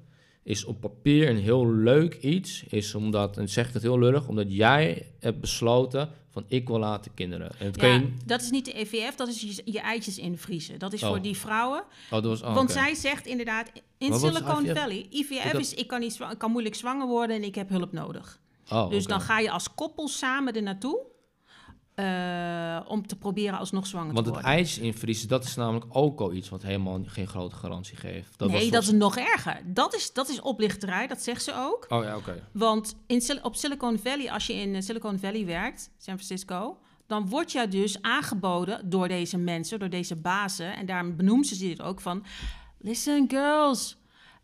is op papier een heel leuk iets, is omdat, en zeg ik het heel lullig, omdat jij hebt besloten van ik wil laten kinderen. En Ja, je, dat is niet de EVF, dat is je, je eitjes invriezen. Dat is Oh. voor die vrouwen. oh, dat was, oh, Want zij zegt inderdaad, in wat Silicon IVF? Valley, IVF Ik had- is ik kan, niet ik kan moeilijk zwanger worden en ik heb hulp nodig. Oh, Dus dan ga je als koppel samen er naartoe. Eh, om te proberen alsnog zwanger Want te het worden. ijs invriezen, dat is namelijk ook al iets wat helemaal geen grote garantie geeft. Dat nee, was dat is nog erger. Dat is, dat is oplichterij, dat zegt ze ook. Oh ja, oké. Want in, op Silicon Valley, als je in eh, Silicon Valley werkt, San Francisco, dan word je dus aangeboden door deze mensen, door deze bazen. En daarom benoemen ze dit ook van: Listen, girls.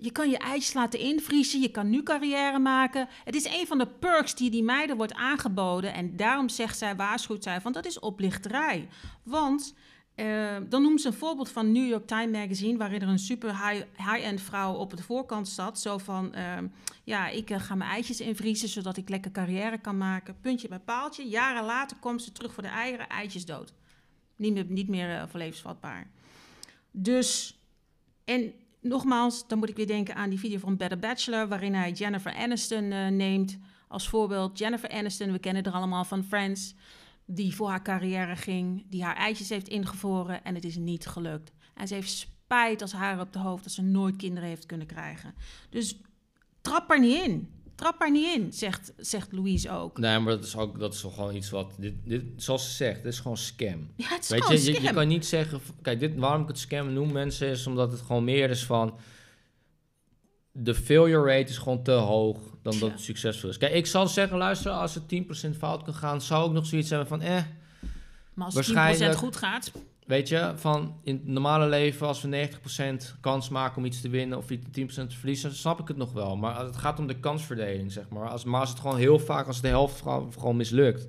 Je kan je eitjes laten invriezen, je kan nu carrière maken. Het is een van de perks die die meiden wordt aangeboden. En daarom zegt zij, waarschuwt zij van dat is oplichterij. Want eh, dan noemt ze een voorbeeld van New York Times Magazine... waarin er een super high- high-end vrouw op de voorkant zat. Zo van, ehm, ja, ik eh, ga mijn eitjes invriezen... zodat ik lekker carrière kan maken. Puntje bij paaltje. Jaren later komt ze terug voor de eieren, eitjes dood. Niet meer, niet meer eh, voor levensvatbaar. Dus, en nogmaals, dan moet ik weer denken aan die video van Better Bachelor... waarin hij Jennifer Aniston eh, neemt als voorbeeld. Jennifer Aniston, we kennen haar allemaal van Friends... die voor haar carrière ging, die haar eitjes heeft ingevroren... en het is niet gelukt. En ze heeft spijt als haar op de hoofd... dat ze nooit kinderen heeft kunnen krijgen. Dus trap er niet in. Trap er niet in, zegt, zegt Louise ook. Nee, maar dat is ook dat is toch gewoon iets wat. Dit, dit, zoals ze zegt, dit is gewoon scam. Ja, het is Weet gewoon je, je, scam. je kan niet zeggen. Kijk, dit, waarom ik het scam noem, mensen, is omdat het gewoon meer is van. De failure rate is gewoon te hoog dan dat het succesvol is. Kijk, ik zal zeggen, luister, als het 10% fout kan gaan, zou ik nog zoiets hebben van, eh, maar als het 10% waarschijnlijk- goed gaat... weet je, van in het normale leven, als we 90% kans maken om iets te winnen of iets 10% te verliezen, snap ik het nog wel. Maar als het gaat om de kansverdeling, zeg maar. Als, maar als het gewoon heel vaak, als de helft gewoon, mislukt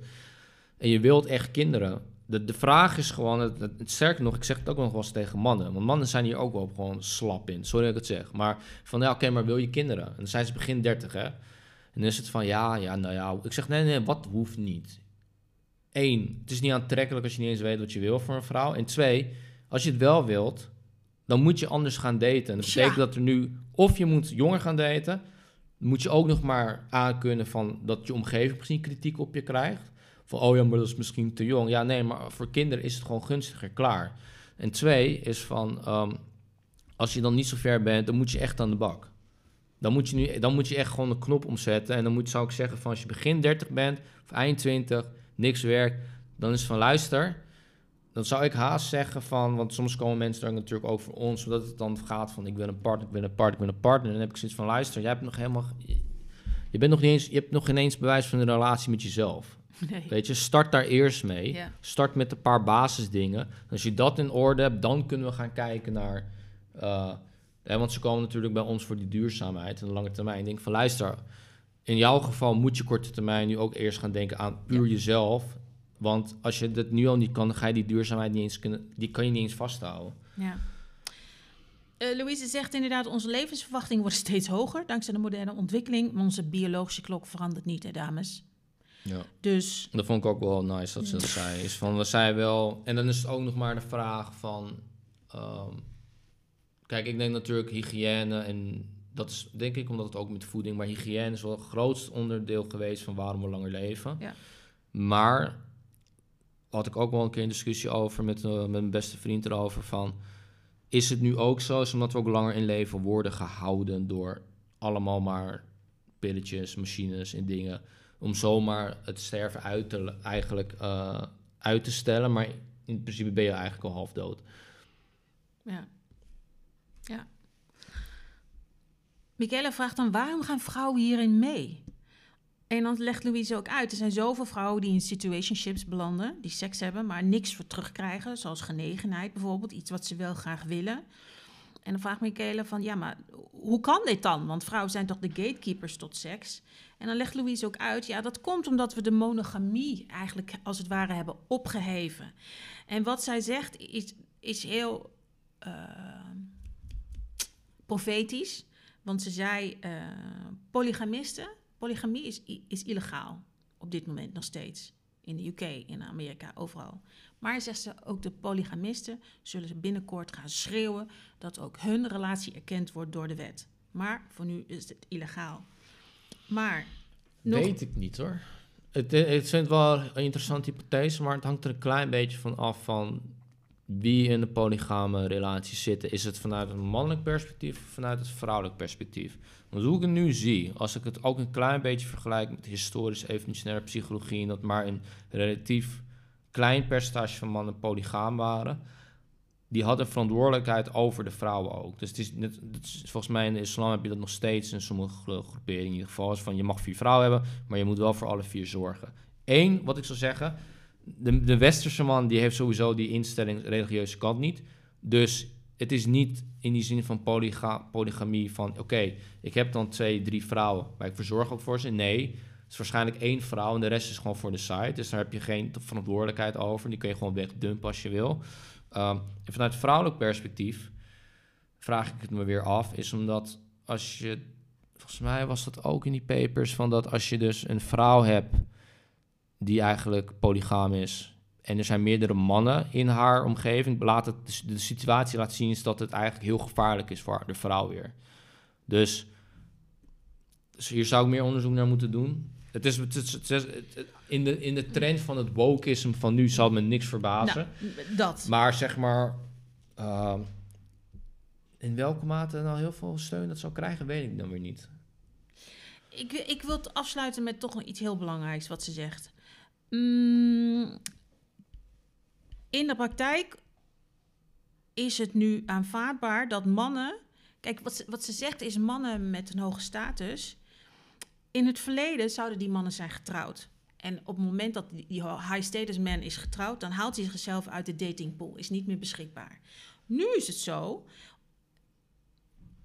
en je wilt echt kinderen. De, de vraag is gewoon, het, het, sterker nog, ik zeg het ook nog wel eens tegen mannen. Want mannen zijn hier ook wel gewoon slap in. Sorry dat ik het zeg. Maar van, ja, oké, maar wil je kinderen? En dan zijn ze begin 30, hè. En dan is het van, ja, ja, nou ja. Ik zeg, nee, nee, wat hoeft niet? Eén, het is niet aantrekkelijk als je niet eens weet wat je wil voor een vrouw. En twee, als je het wel wilt, dan moet je anders gaan daten. En dat Ja. betekent dat er nu, of je moet jonger gaan daten, moet je ook nog maar aankunnen van dat je omgeving misschien kritiek op je krijgt. Van, oh ja, maar dat is misschien te jong. Ja, nee, maar voor kinderen is het gewoon gunstiger, klaar. En twee is van, ehm, als je dan niet zo ver bent, dan moet je echt aan de bak. Dan moet je, nu, dan moet je echt gewoon een knop omzetten. En dan moet, zou ik zeggen van, als je begin 30 bent, of eind 20, niks werkt, dan is van, luister, dan zou ik haast zeggen van, want soms komen mensen daar natuurlijk ook voor ons, zodat het dan gaat van, ik wil een partner, ik wil een partner, ik wil een partner. En dan heb ik zoiets van, luister, jij hebt nog helemaal, je bent nog niet eens, je hebt nog geen eens bewijs van een relatie met jezelf. Nee. Weet je, start daar eerst mee. Ja. Start met een paar basisdingen. Als je dat in orde hebt, dan kunnen we gaan kijken naar. eh, hè, want ze komen natuurlijk bij ons voor die duurzaamheid en de lange termijn. Ik denk van luister, in jouw geval moet je korte termijn nu ook eerst gaan denken aan puur jezelf. Want als je dat nu al niet kan, dan ga je die duurzaamheid niet eens kunnen, die kan je niet eens vasthouden. Ja. Eh, Louise zegt inderdaad, onze levensverwachting wordt steeds hoger dankzij de moderne ontwikkeling. Maar onze biologische klok verandert niet, hè dames. Ja. Dus Dat vond ik ook wel nice dat ze dat zei. Is van, we zijn wel... En dan is het ook nog maar de vraag van... ehm, kijk, ik denk natuurlijk hygiëne en... Dat is denk ik omdat het ook met voeding... Maar hygiëne is wel het grootste onderdeel geweest van waarom we langer leven. Ja. Maar had ik ook wel een keer een discussie over met, eh, met mijn beste vriend erover van... Is het nu ook zo, is omdat we ook langer in leven worden gehouden door allemaal maar pilletjes, machines en dingen om zomaar het sterven uit te, eigenlijk eh, uit te stellen. Maar in principe ben je eigenlijk al half dood. ja. ja. Michele vraagt dan, waarom gaan vrouwen hierin mee? En dan legt Louise ook uit, er zijn zoveel vrouwen die in situationships belanden, die seks hebben, maar niks voor terugkrijgen, zoals genegenheid bijvoorbeeld, iets wat ze wel graag willen. En dan vraagt Michele van, ja, maar hoe kan dit dan? Want vrouwen zijn toch de gatekeepers tot seks? En dan legt Louise ook uit, ja, dat komt omdat we de monogamie eigenlijk als het ware hebben opgeheven. En wat zij zegt is, is heel eh, profetisch, want ze zei, eh, polygamisten, polygamie is, is illegaal op dit moment nog steeds. In de UK, in Amerika, overal. Maar zegt ze, ook de polygamisten zullen ze binnenkort gaan schreeuwen dat ook hun relatie erkend wordt door de wet. Maar voor nu is het illegaal. Maar Weet ik niet hoor. Het, het wel een interessante hypothese, maar het hangt er een klein beetje van af van wie in de polygame relatie zitten. Is het vanuit een mannelijk perspectief of vanuit het vrouwelijk perspectief? Want hoe ik het nu zie, als ik het ook een klein beetje vergelijk met historisch evolutionaire psychologie, en dat maar in relatief klein percentage van mannen polygaam waren, die hadden verantwoordelijkheid over de vrouwen ook. Dus het is, het is, volgens mij in de islam heb je dat nog steeds in sommige groeperingen in ieder geval. Is van je mag vier vrouwen hebben, maar je moet wel voor alle vier zorgen. Eén, wat ik zou zeggen, de, de westerse man die heeft sowieso die instelling religieuze kant niet. Dus het is niet in die zin van polyga polygamie van oké, ik heb dan twee, drie vrouwen, maar ik verzorg ook voor ze. Nee, het is waarschijnlijk één vrouw en de rest is gewoon voor de site. Dus daar heb je geen verantwoordelijkheid over. Die kun je gewoon wegdumpen als je wil. En vanuit vrouwelijk perspectief vraag ik het me weer af, is omdat als je, volgens mij was dat ook in die papers, van dat als je dus een vrouw hebt die eigenlijk polygaam is en er zijn meerdere mannen in haar omgeving, laat het, de situatie laat zien is dat het eigenlijk heel gevaarlijk is voor de vrouw weer. Dus, dus hier zou ik meer onderzoek naar moeten doen. Het is, het, het, in, de, in de trend van het wokeism van nu zal me niks verbazen. Nou, dat. Maar zeg maar, uh, in welke mate nou heel veel steun dat zou krijgen, weet ik dan weer niet. Ik, ik wil het afsluiten met toch iets heel belangrijks wat ze zegt. Mm, in de praktijk is het nu aanvaardbaar dat mannen. Kijk, wat ze, wat ze zegt is mannen met een hoge status. In het verleden zouden die mannen zijn getrouwd. En op het moment dat die high status man is getrouwd, dan haalt hij zichzelf uit de datingpool, is niet meer beschikbaar. Nu is het zo,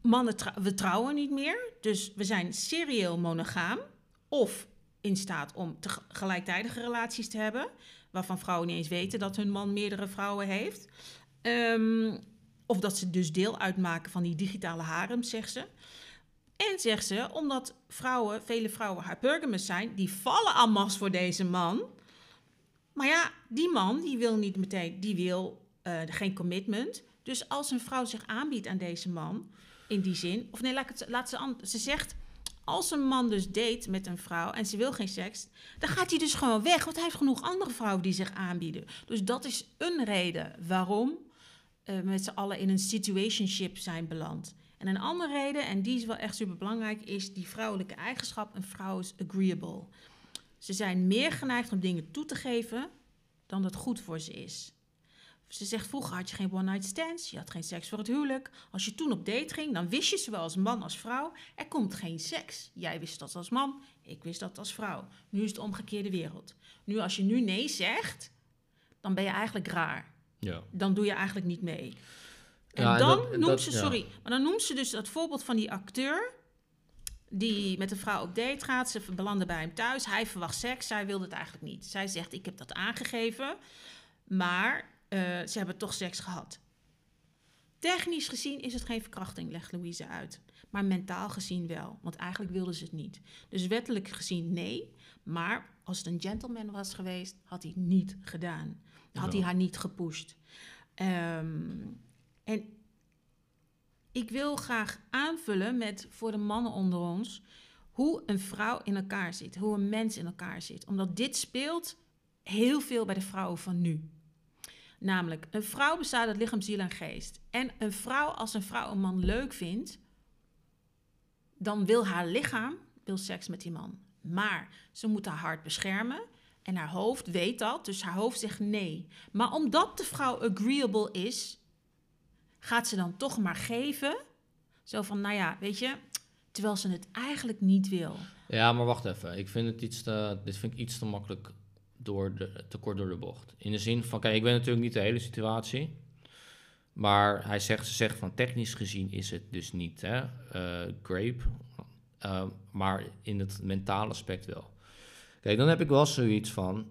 mannen we trouwen niet meer, dus we zijn serieel monogaam of in staat om gelijktijdige relaties te hebben, waarvan vrouwen niet eens weten dat hun man meerdere vrouwen heeft. Um, of dat ze dus deel uitmaken van die digitale harem, zegt ze. En zegt ze, omdat vrouwen, vele vrouwen hypergamous zijn, die vallen allemaal voor deze man. Maar ja, die man die wil niet meteen, die wil uh, geen commitment. Dus als een vrouw zich aanbiedt aan deze man, in die zin, of nee, laat, ze, ze zegt, als een man dus date met een vrouw en ze wil geen seks, dan gaat hij dus gewoon weg, want hij heeft genoeg andere vrouwen die zich aanbieden. Dus dat is een reden waarom uh, met z'n allen in een situationship zijn beland. En een andere reden, en die is wel echt super belangrijk, is die vrouwelijke eigenschap. Een vrouw is agreeable. Ze zijn meer geneigd om dingen toe te geven dan dat goed voor ze is. Ze zegt, vroeger had je geen one-night stands, je had geen seks voor het huwelijk. Als je toen op date ging, dan wist je zowel als man als vrouw, er komt geen seks. Jij wist dat als man, ik wist dat als vrouw. Nu is het de omgekeerde wereld. Nu, als je nu nee zegt, dan ben je eigenlijk raar. Ja. Dan doe je eigenlijk niet mee. En dan noemt ze, sorry, maar dan noemt ze dus dat voorbeeld van die acteur die met een vrouw op date gaat. Ze belanden bij hem thuis. Hij verwacht seks. Zij wilde het eigenlijk niet. Zij zegt: Ik heb dat aangegeven. Maar uh, ze hebben toch seks gehad. Technisch gezien is het geen verkrachting, legt Louise uit. Maar mentaal gezien wel, want eigenlijk wilden ze het niet. Dus wettelijk gezien nee, maar als het een gentleman was geweest, had hij niet gedaan. Had hij haar niet gepusht. Um, en ik wil graag aanvullen met voor de mannen onder ons hoe een vrouw in elkaar zit, hoe een mens in elkaar zit. Omdat dit speelt heel veel bij de vrouwen van nu. Namelijk, een vrouw bestaat uit lichaam, ziel en geest. En een vrouw, als een vrouw een man leuk vindt, dan wil haar lichaam wil seks met die man. Maar ze moet haar hart beschermen. En haar hoofd weet dat, dus haar hoofd zegt nee. Maar omdat de vrouw agreeable is, gaat ze dan toch maar geven. Zo van, nou ja, weet je, terwijl ze het eigenlijk niet wil. Ja, maar wacht even. Ik vind het iets te, dit vind ik iets te makkelijk door de, te kort door de bocht. In de zin van, kijk, ik weet natuurlijk niet de hele situatie. Maar hij zegt, ze zegt van technisch gezien is het dus niet hè, uh, grape. Uh, maar in het mentale aspect wel. Kijk, dan heb ik wel zoiets van.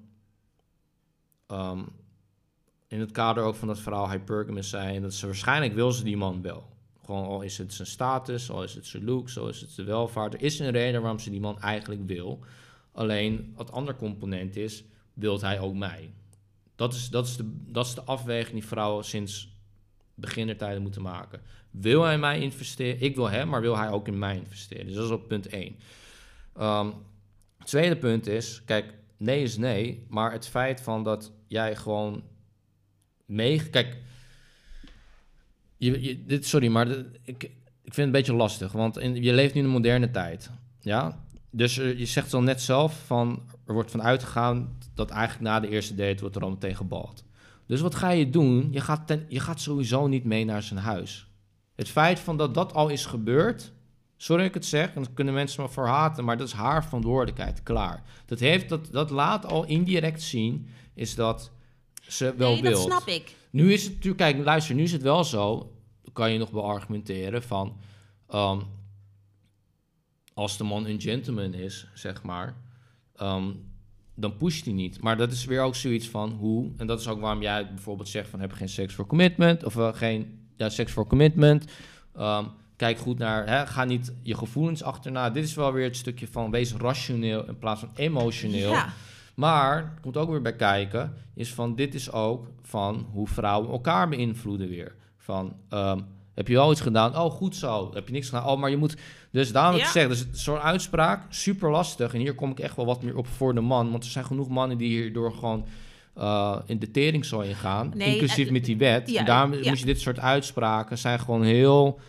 Um, in het kader ook van dat verhaal hypergamous zijn, dat ze waarschijnlijk wil ze die man wel. Gewoon al is het zijn status, al is het zijn look, al is het zijn welvaart. Er is een reden waarom ze die man eigenlijk wil. Alleen het andere component is, wilt hij ook mij? Dat is, dat is, de, dat is de afweging die vrouwen sinds beginnertijden moeten maken. Wil hij mij investeren? Ik wil hem, maar wil hij ook in mij investeren? Dus dat is op punt 1. Um, het tweede punt is, kijk, nee is nee, maar het feit van dat jij gewoon mee... Kijk, je, je, dit, sorry, maar ik, ik vind het een beetje lastig. Want je leeft nu in een moderne tijd. Ja? Dus je zegt al net zelf van er wordt van uitgegaan dat eigenlijk na de eerste date wordt er al meteen gebald. Dus wat ga je doen? Je gaat, ten, je gaat sowieso niet mee naar zijn huis. Het feit van dat dat al is gebeurd, sorry dat ik het zeg, en dan kunnen mensen me voor haten, maar dat is haar verantwoordelijkheid, klaar. Dat, heeft, dat, dat laat al indirect zien, is dat ze wel nee, wil. dat snap ik. Nu is het natuurlijk, kijk, luister, nu is het wel zo, kan je nog wel argumenteren van, ehm, als de man een gentleman is, zeg maar, ehm, dan pusht hij niet. Maar dat is weer ook zoiets van hoe, en dat is ook waarom jij bijvoorbeeld zegt van heb geen seks voor commitment, of uh, geen ja, seks voor commitment. Ehm, kijk goed naar, hè, ga niet je gevoelens achterna. Dit is wel weer het stukje van wees rationeel in plaats van emotioneel. Ja. Maar, komt ook weer bij kijken, is van dit is ook van hoe vrouwen elkaar beïnvloeden weer. Van, ehm, heb je wel iets gedaan? Oh, goed zo. Heb je niks gedaan? Oh, maar je moet... Dus daarom heb ik Ja. gezegd, dus zo'n uitspraak, super lastig. En hier kom ik echt wel wat meer op voor de man. Want er zijn genoeg mannen die hierdoor gewoon eh, in de teringzooi gaan. Nee, inclusief eh, met die wet. ja, en daarom ja. moet je dit soort uitspraken zijn gewoon heel...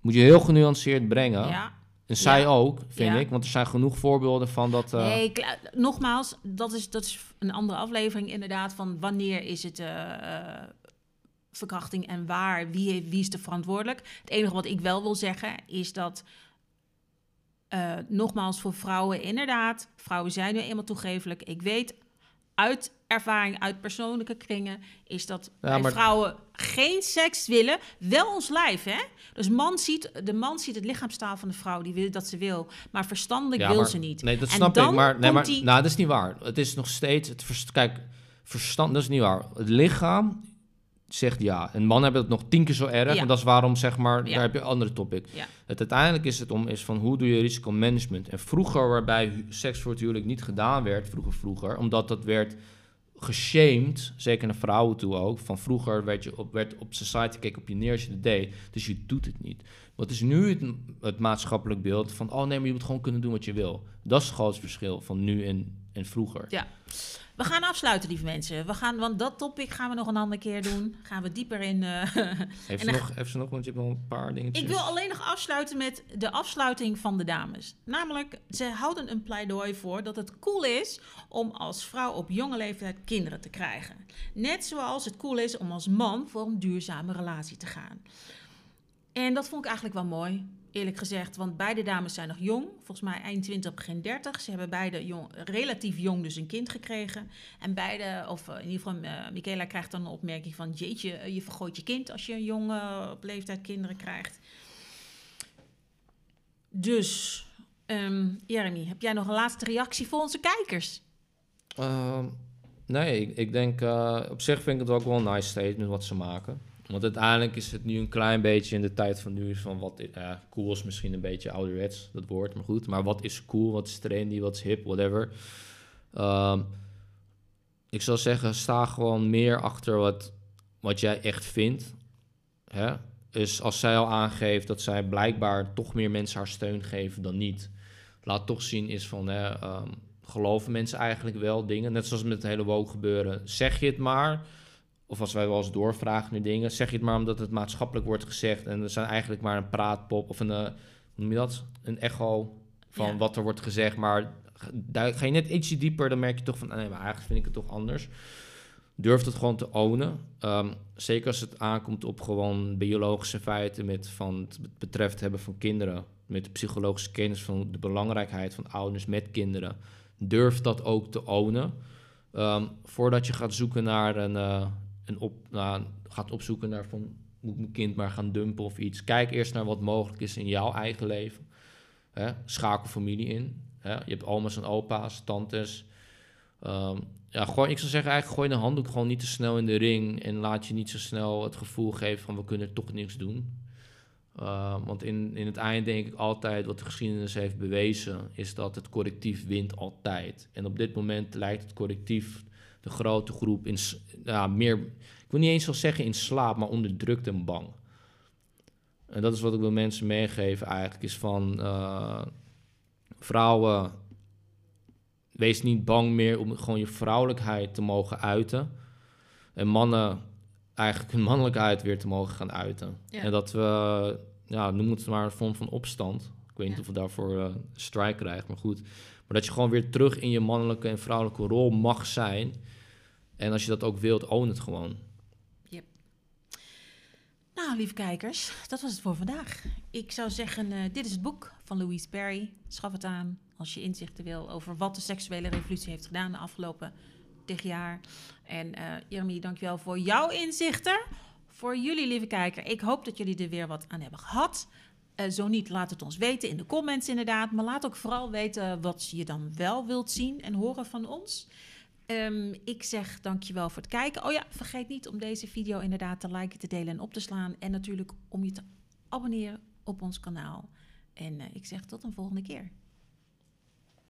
Moet je heel genuanceerd brengen. Ja. En zij Ja. ook, vind ik. Want er zijn genoeg voorbeelden van dat... eh, Nee, nogmaals, dat is, dat is een andere aflevering inderdaad. Van wanneer is het verkrachting en waar? Wie, wie is er verantwoordelijk? Het enige wat ik wel wil zeggen is dat... eh, nogmaals, voor vrouwen inderdaad. Vrouwen zijn nu eenmaal toegevelijk. Ik weet uit ervaring, uit persoonlijke kringen... is dat Ja, maar- vrouwen geen seks willen. Wel ons lijf, hè? Dus man ziet, de man ziet het lichaamstaal van de vrouw. Die wil dat ze wil. Maar verstandelijk Ja, wil maar- ze niet. Nee, dat En snap ik. Maar, nee, maar die- nou, dat is niet waar. Het is nog steeds... Het verst- kijk, verstand, dat is niet waar. Het lichaam zegt ja. En mannen hebben het nog tien keer zo erg. Ja. En dat is waarom, zeg maar, Ja. daar heb je een andere topic. Ja. Het uiteindelijk is het om, is van hoe doe je risicomanagement? En vroeger, waarbij seks voor het huwelijk niet gedaan werd, vroeger, vroeger, omdat dat werd geshamed, zeker naar vrouwen toe ook. Van vroeger werd, je op, werd op society gekeken op je neer als je het deed. Dus je doet het niet. Wat is nu het, het maatschappelijk beeld van, oh nee, maar je moet gewoon kunnen doen wat je wil. Dat is het grootste verschil van nu en, en vroeger. Ja. We gaan afsluiten, lieve mensen. We gaan, want dat topic gaan we nog een andere keer doen. Gaan we dieper in. eh, Heeft ze, nog, heeft ze nog, want je hebt nog een paar dingetjes. ik wil alleen nog afsluiten met de afsluiting van de dames. Namelijk, ze houden een pleidooi voor dat het cool is om als vrouw op jonge leeftijd kinderen te krijgen. Net zoals het cool is om als man voor een duurzame relatie te gaan. En dat vond ik eigenlijk wel mooi, eerlijk gezegd. Want beide dames zijn nog jong. Volgens mij eind 20, begin 30. Ze hebben beide relatief jong dus een kind gekregen. En beide, of eh, in ieder geval, eh, Michaela krijgt dan een opmerking van... Jeetje, eh, je vergooit je kind als je jong eh, op leeftijd kinderen krijgt. Dus, ehm, Jeremy, heb jij nog een laatste reactie voor onze kijkers? Ehm, nee, ik, ik denk op zich vind ik het ook wel een nice statement wat ze maken. Want uiteindelijk is het nu een klein beetje in de tijd van nu van wat eh, cool is misschien een beetje ouderwets, dat woord, maar goed. Maar wat is cool, wat is trendy, wat is hip, whatever. Ehm, ik zou zeggen, sta gewoon meer achter wat, wat jij echt vindt. Hè? Dus als zij al aangeeft dat zij blijkbaar toch meer mensen haar steun geven dan niet. Laat toch zien is van, hè, ehm, geloven mensen eigenlijk wel dingen? Net zoals met het hele woke gebeuren. Zeg je het maar, of als wij wel eens doorvragen naar dingen, zeg je het maar omdat het maatschappelijk wordt gezegd en er zijn eigenlijk maar een praatpop of een, eh, noem je dat? Een echo van Ja. wat er wordt gezegd, maar ga ga je net ietsje dieper, dan merk je toch van, nee, maar eigenlijk vind ik het toch anders. Durf het gewoon te ownen. Ehm, zeker als het aankomt op gewoon biologische feiten met van het betreft hebben van kinderen. Met de psychologische kennis van de belangrijkheid van ouders met kinderen. Durf dat ook te ownen. Ehm, voordat je gaat zoeken naar een, eh, een op, nou, gaat opzoeken naar van moet mijn kind maar gaan dumpen of iets. Kijk eerst naar wat mogelijk is in jouw eigen leven. Hè? Schakel familie in. Hè? Je hebt oma's en opa's, tantes. Ehm, ja, gooi, ik zou zeggen, eigenlijk gooi de handdoek gewoon niet te snel in de ring. En laat je niet zo snel het gevoel geven van we kunnen toch niks doen. Ehm, want in, in het eind denk ik altijd wat de geschiedenis heeft bewezen, is dat het collectief wint altijd. En op dit moment lijkt het collectief de grote groep in, ja, meer, ik wil niet eens wel zeggen in slaap, maar onderdrukt en bang. En dat is wat ik wil mensen meegeven eigenlijk, is van eh, vrouwen, wees niet bang meer om gewoon je vrouwelijkheid te mogen uiten. En mannen eigenlijk hun mannelijkheid weer te mogen gaan uiten. Ja. En dat we, ja, noem het maar een vorm van opstand. Ik weet niet Ja. of we daarvoor eh strike krijgen, maar goed. Maar dat je gewoon weer terug in je mannelijke en vrouwelijke rol mag zijn. En als je dat ook wilt, own het gewoon. Nou, lieve kijkers, dat was het voor vandaag. Ik zou zeggen, eh, dit is het boek van Louise Perry. Schaf het aan als je inzichten wil over wat de seksuele revolutie heeft gedaan de afgelopen tig jaar. En uh, Jeremy, dankjewel voor jouw inzichten. Voor jullie, lieve kijker, ik hoop dat jullie er weer wat aan hebben gehad. Uh, zo niet, laat het ons weten in de comments inderdaad. Maar laat ook vooral weten wat je dan wel wilt zien en horen van ons. Um, ik zeg dankjewel voor het kijken. Oh ja, vergeet niet om deze video inderdaad te liken, te delen en op te slaan. En natuurlijk om je te abonneren op ons kanaal. En uh, ik zeg tot een volgende keer.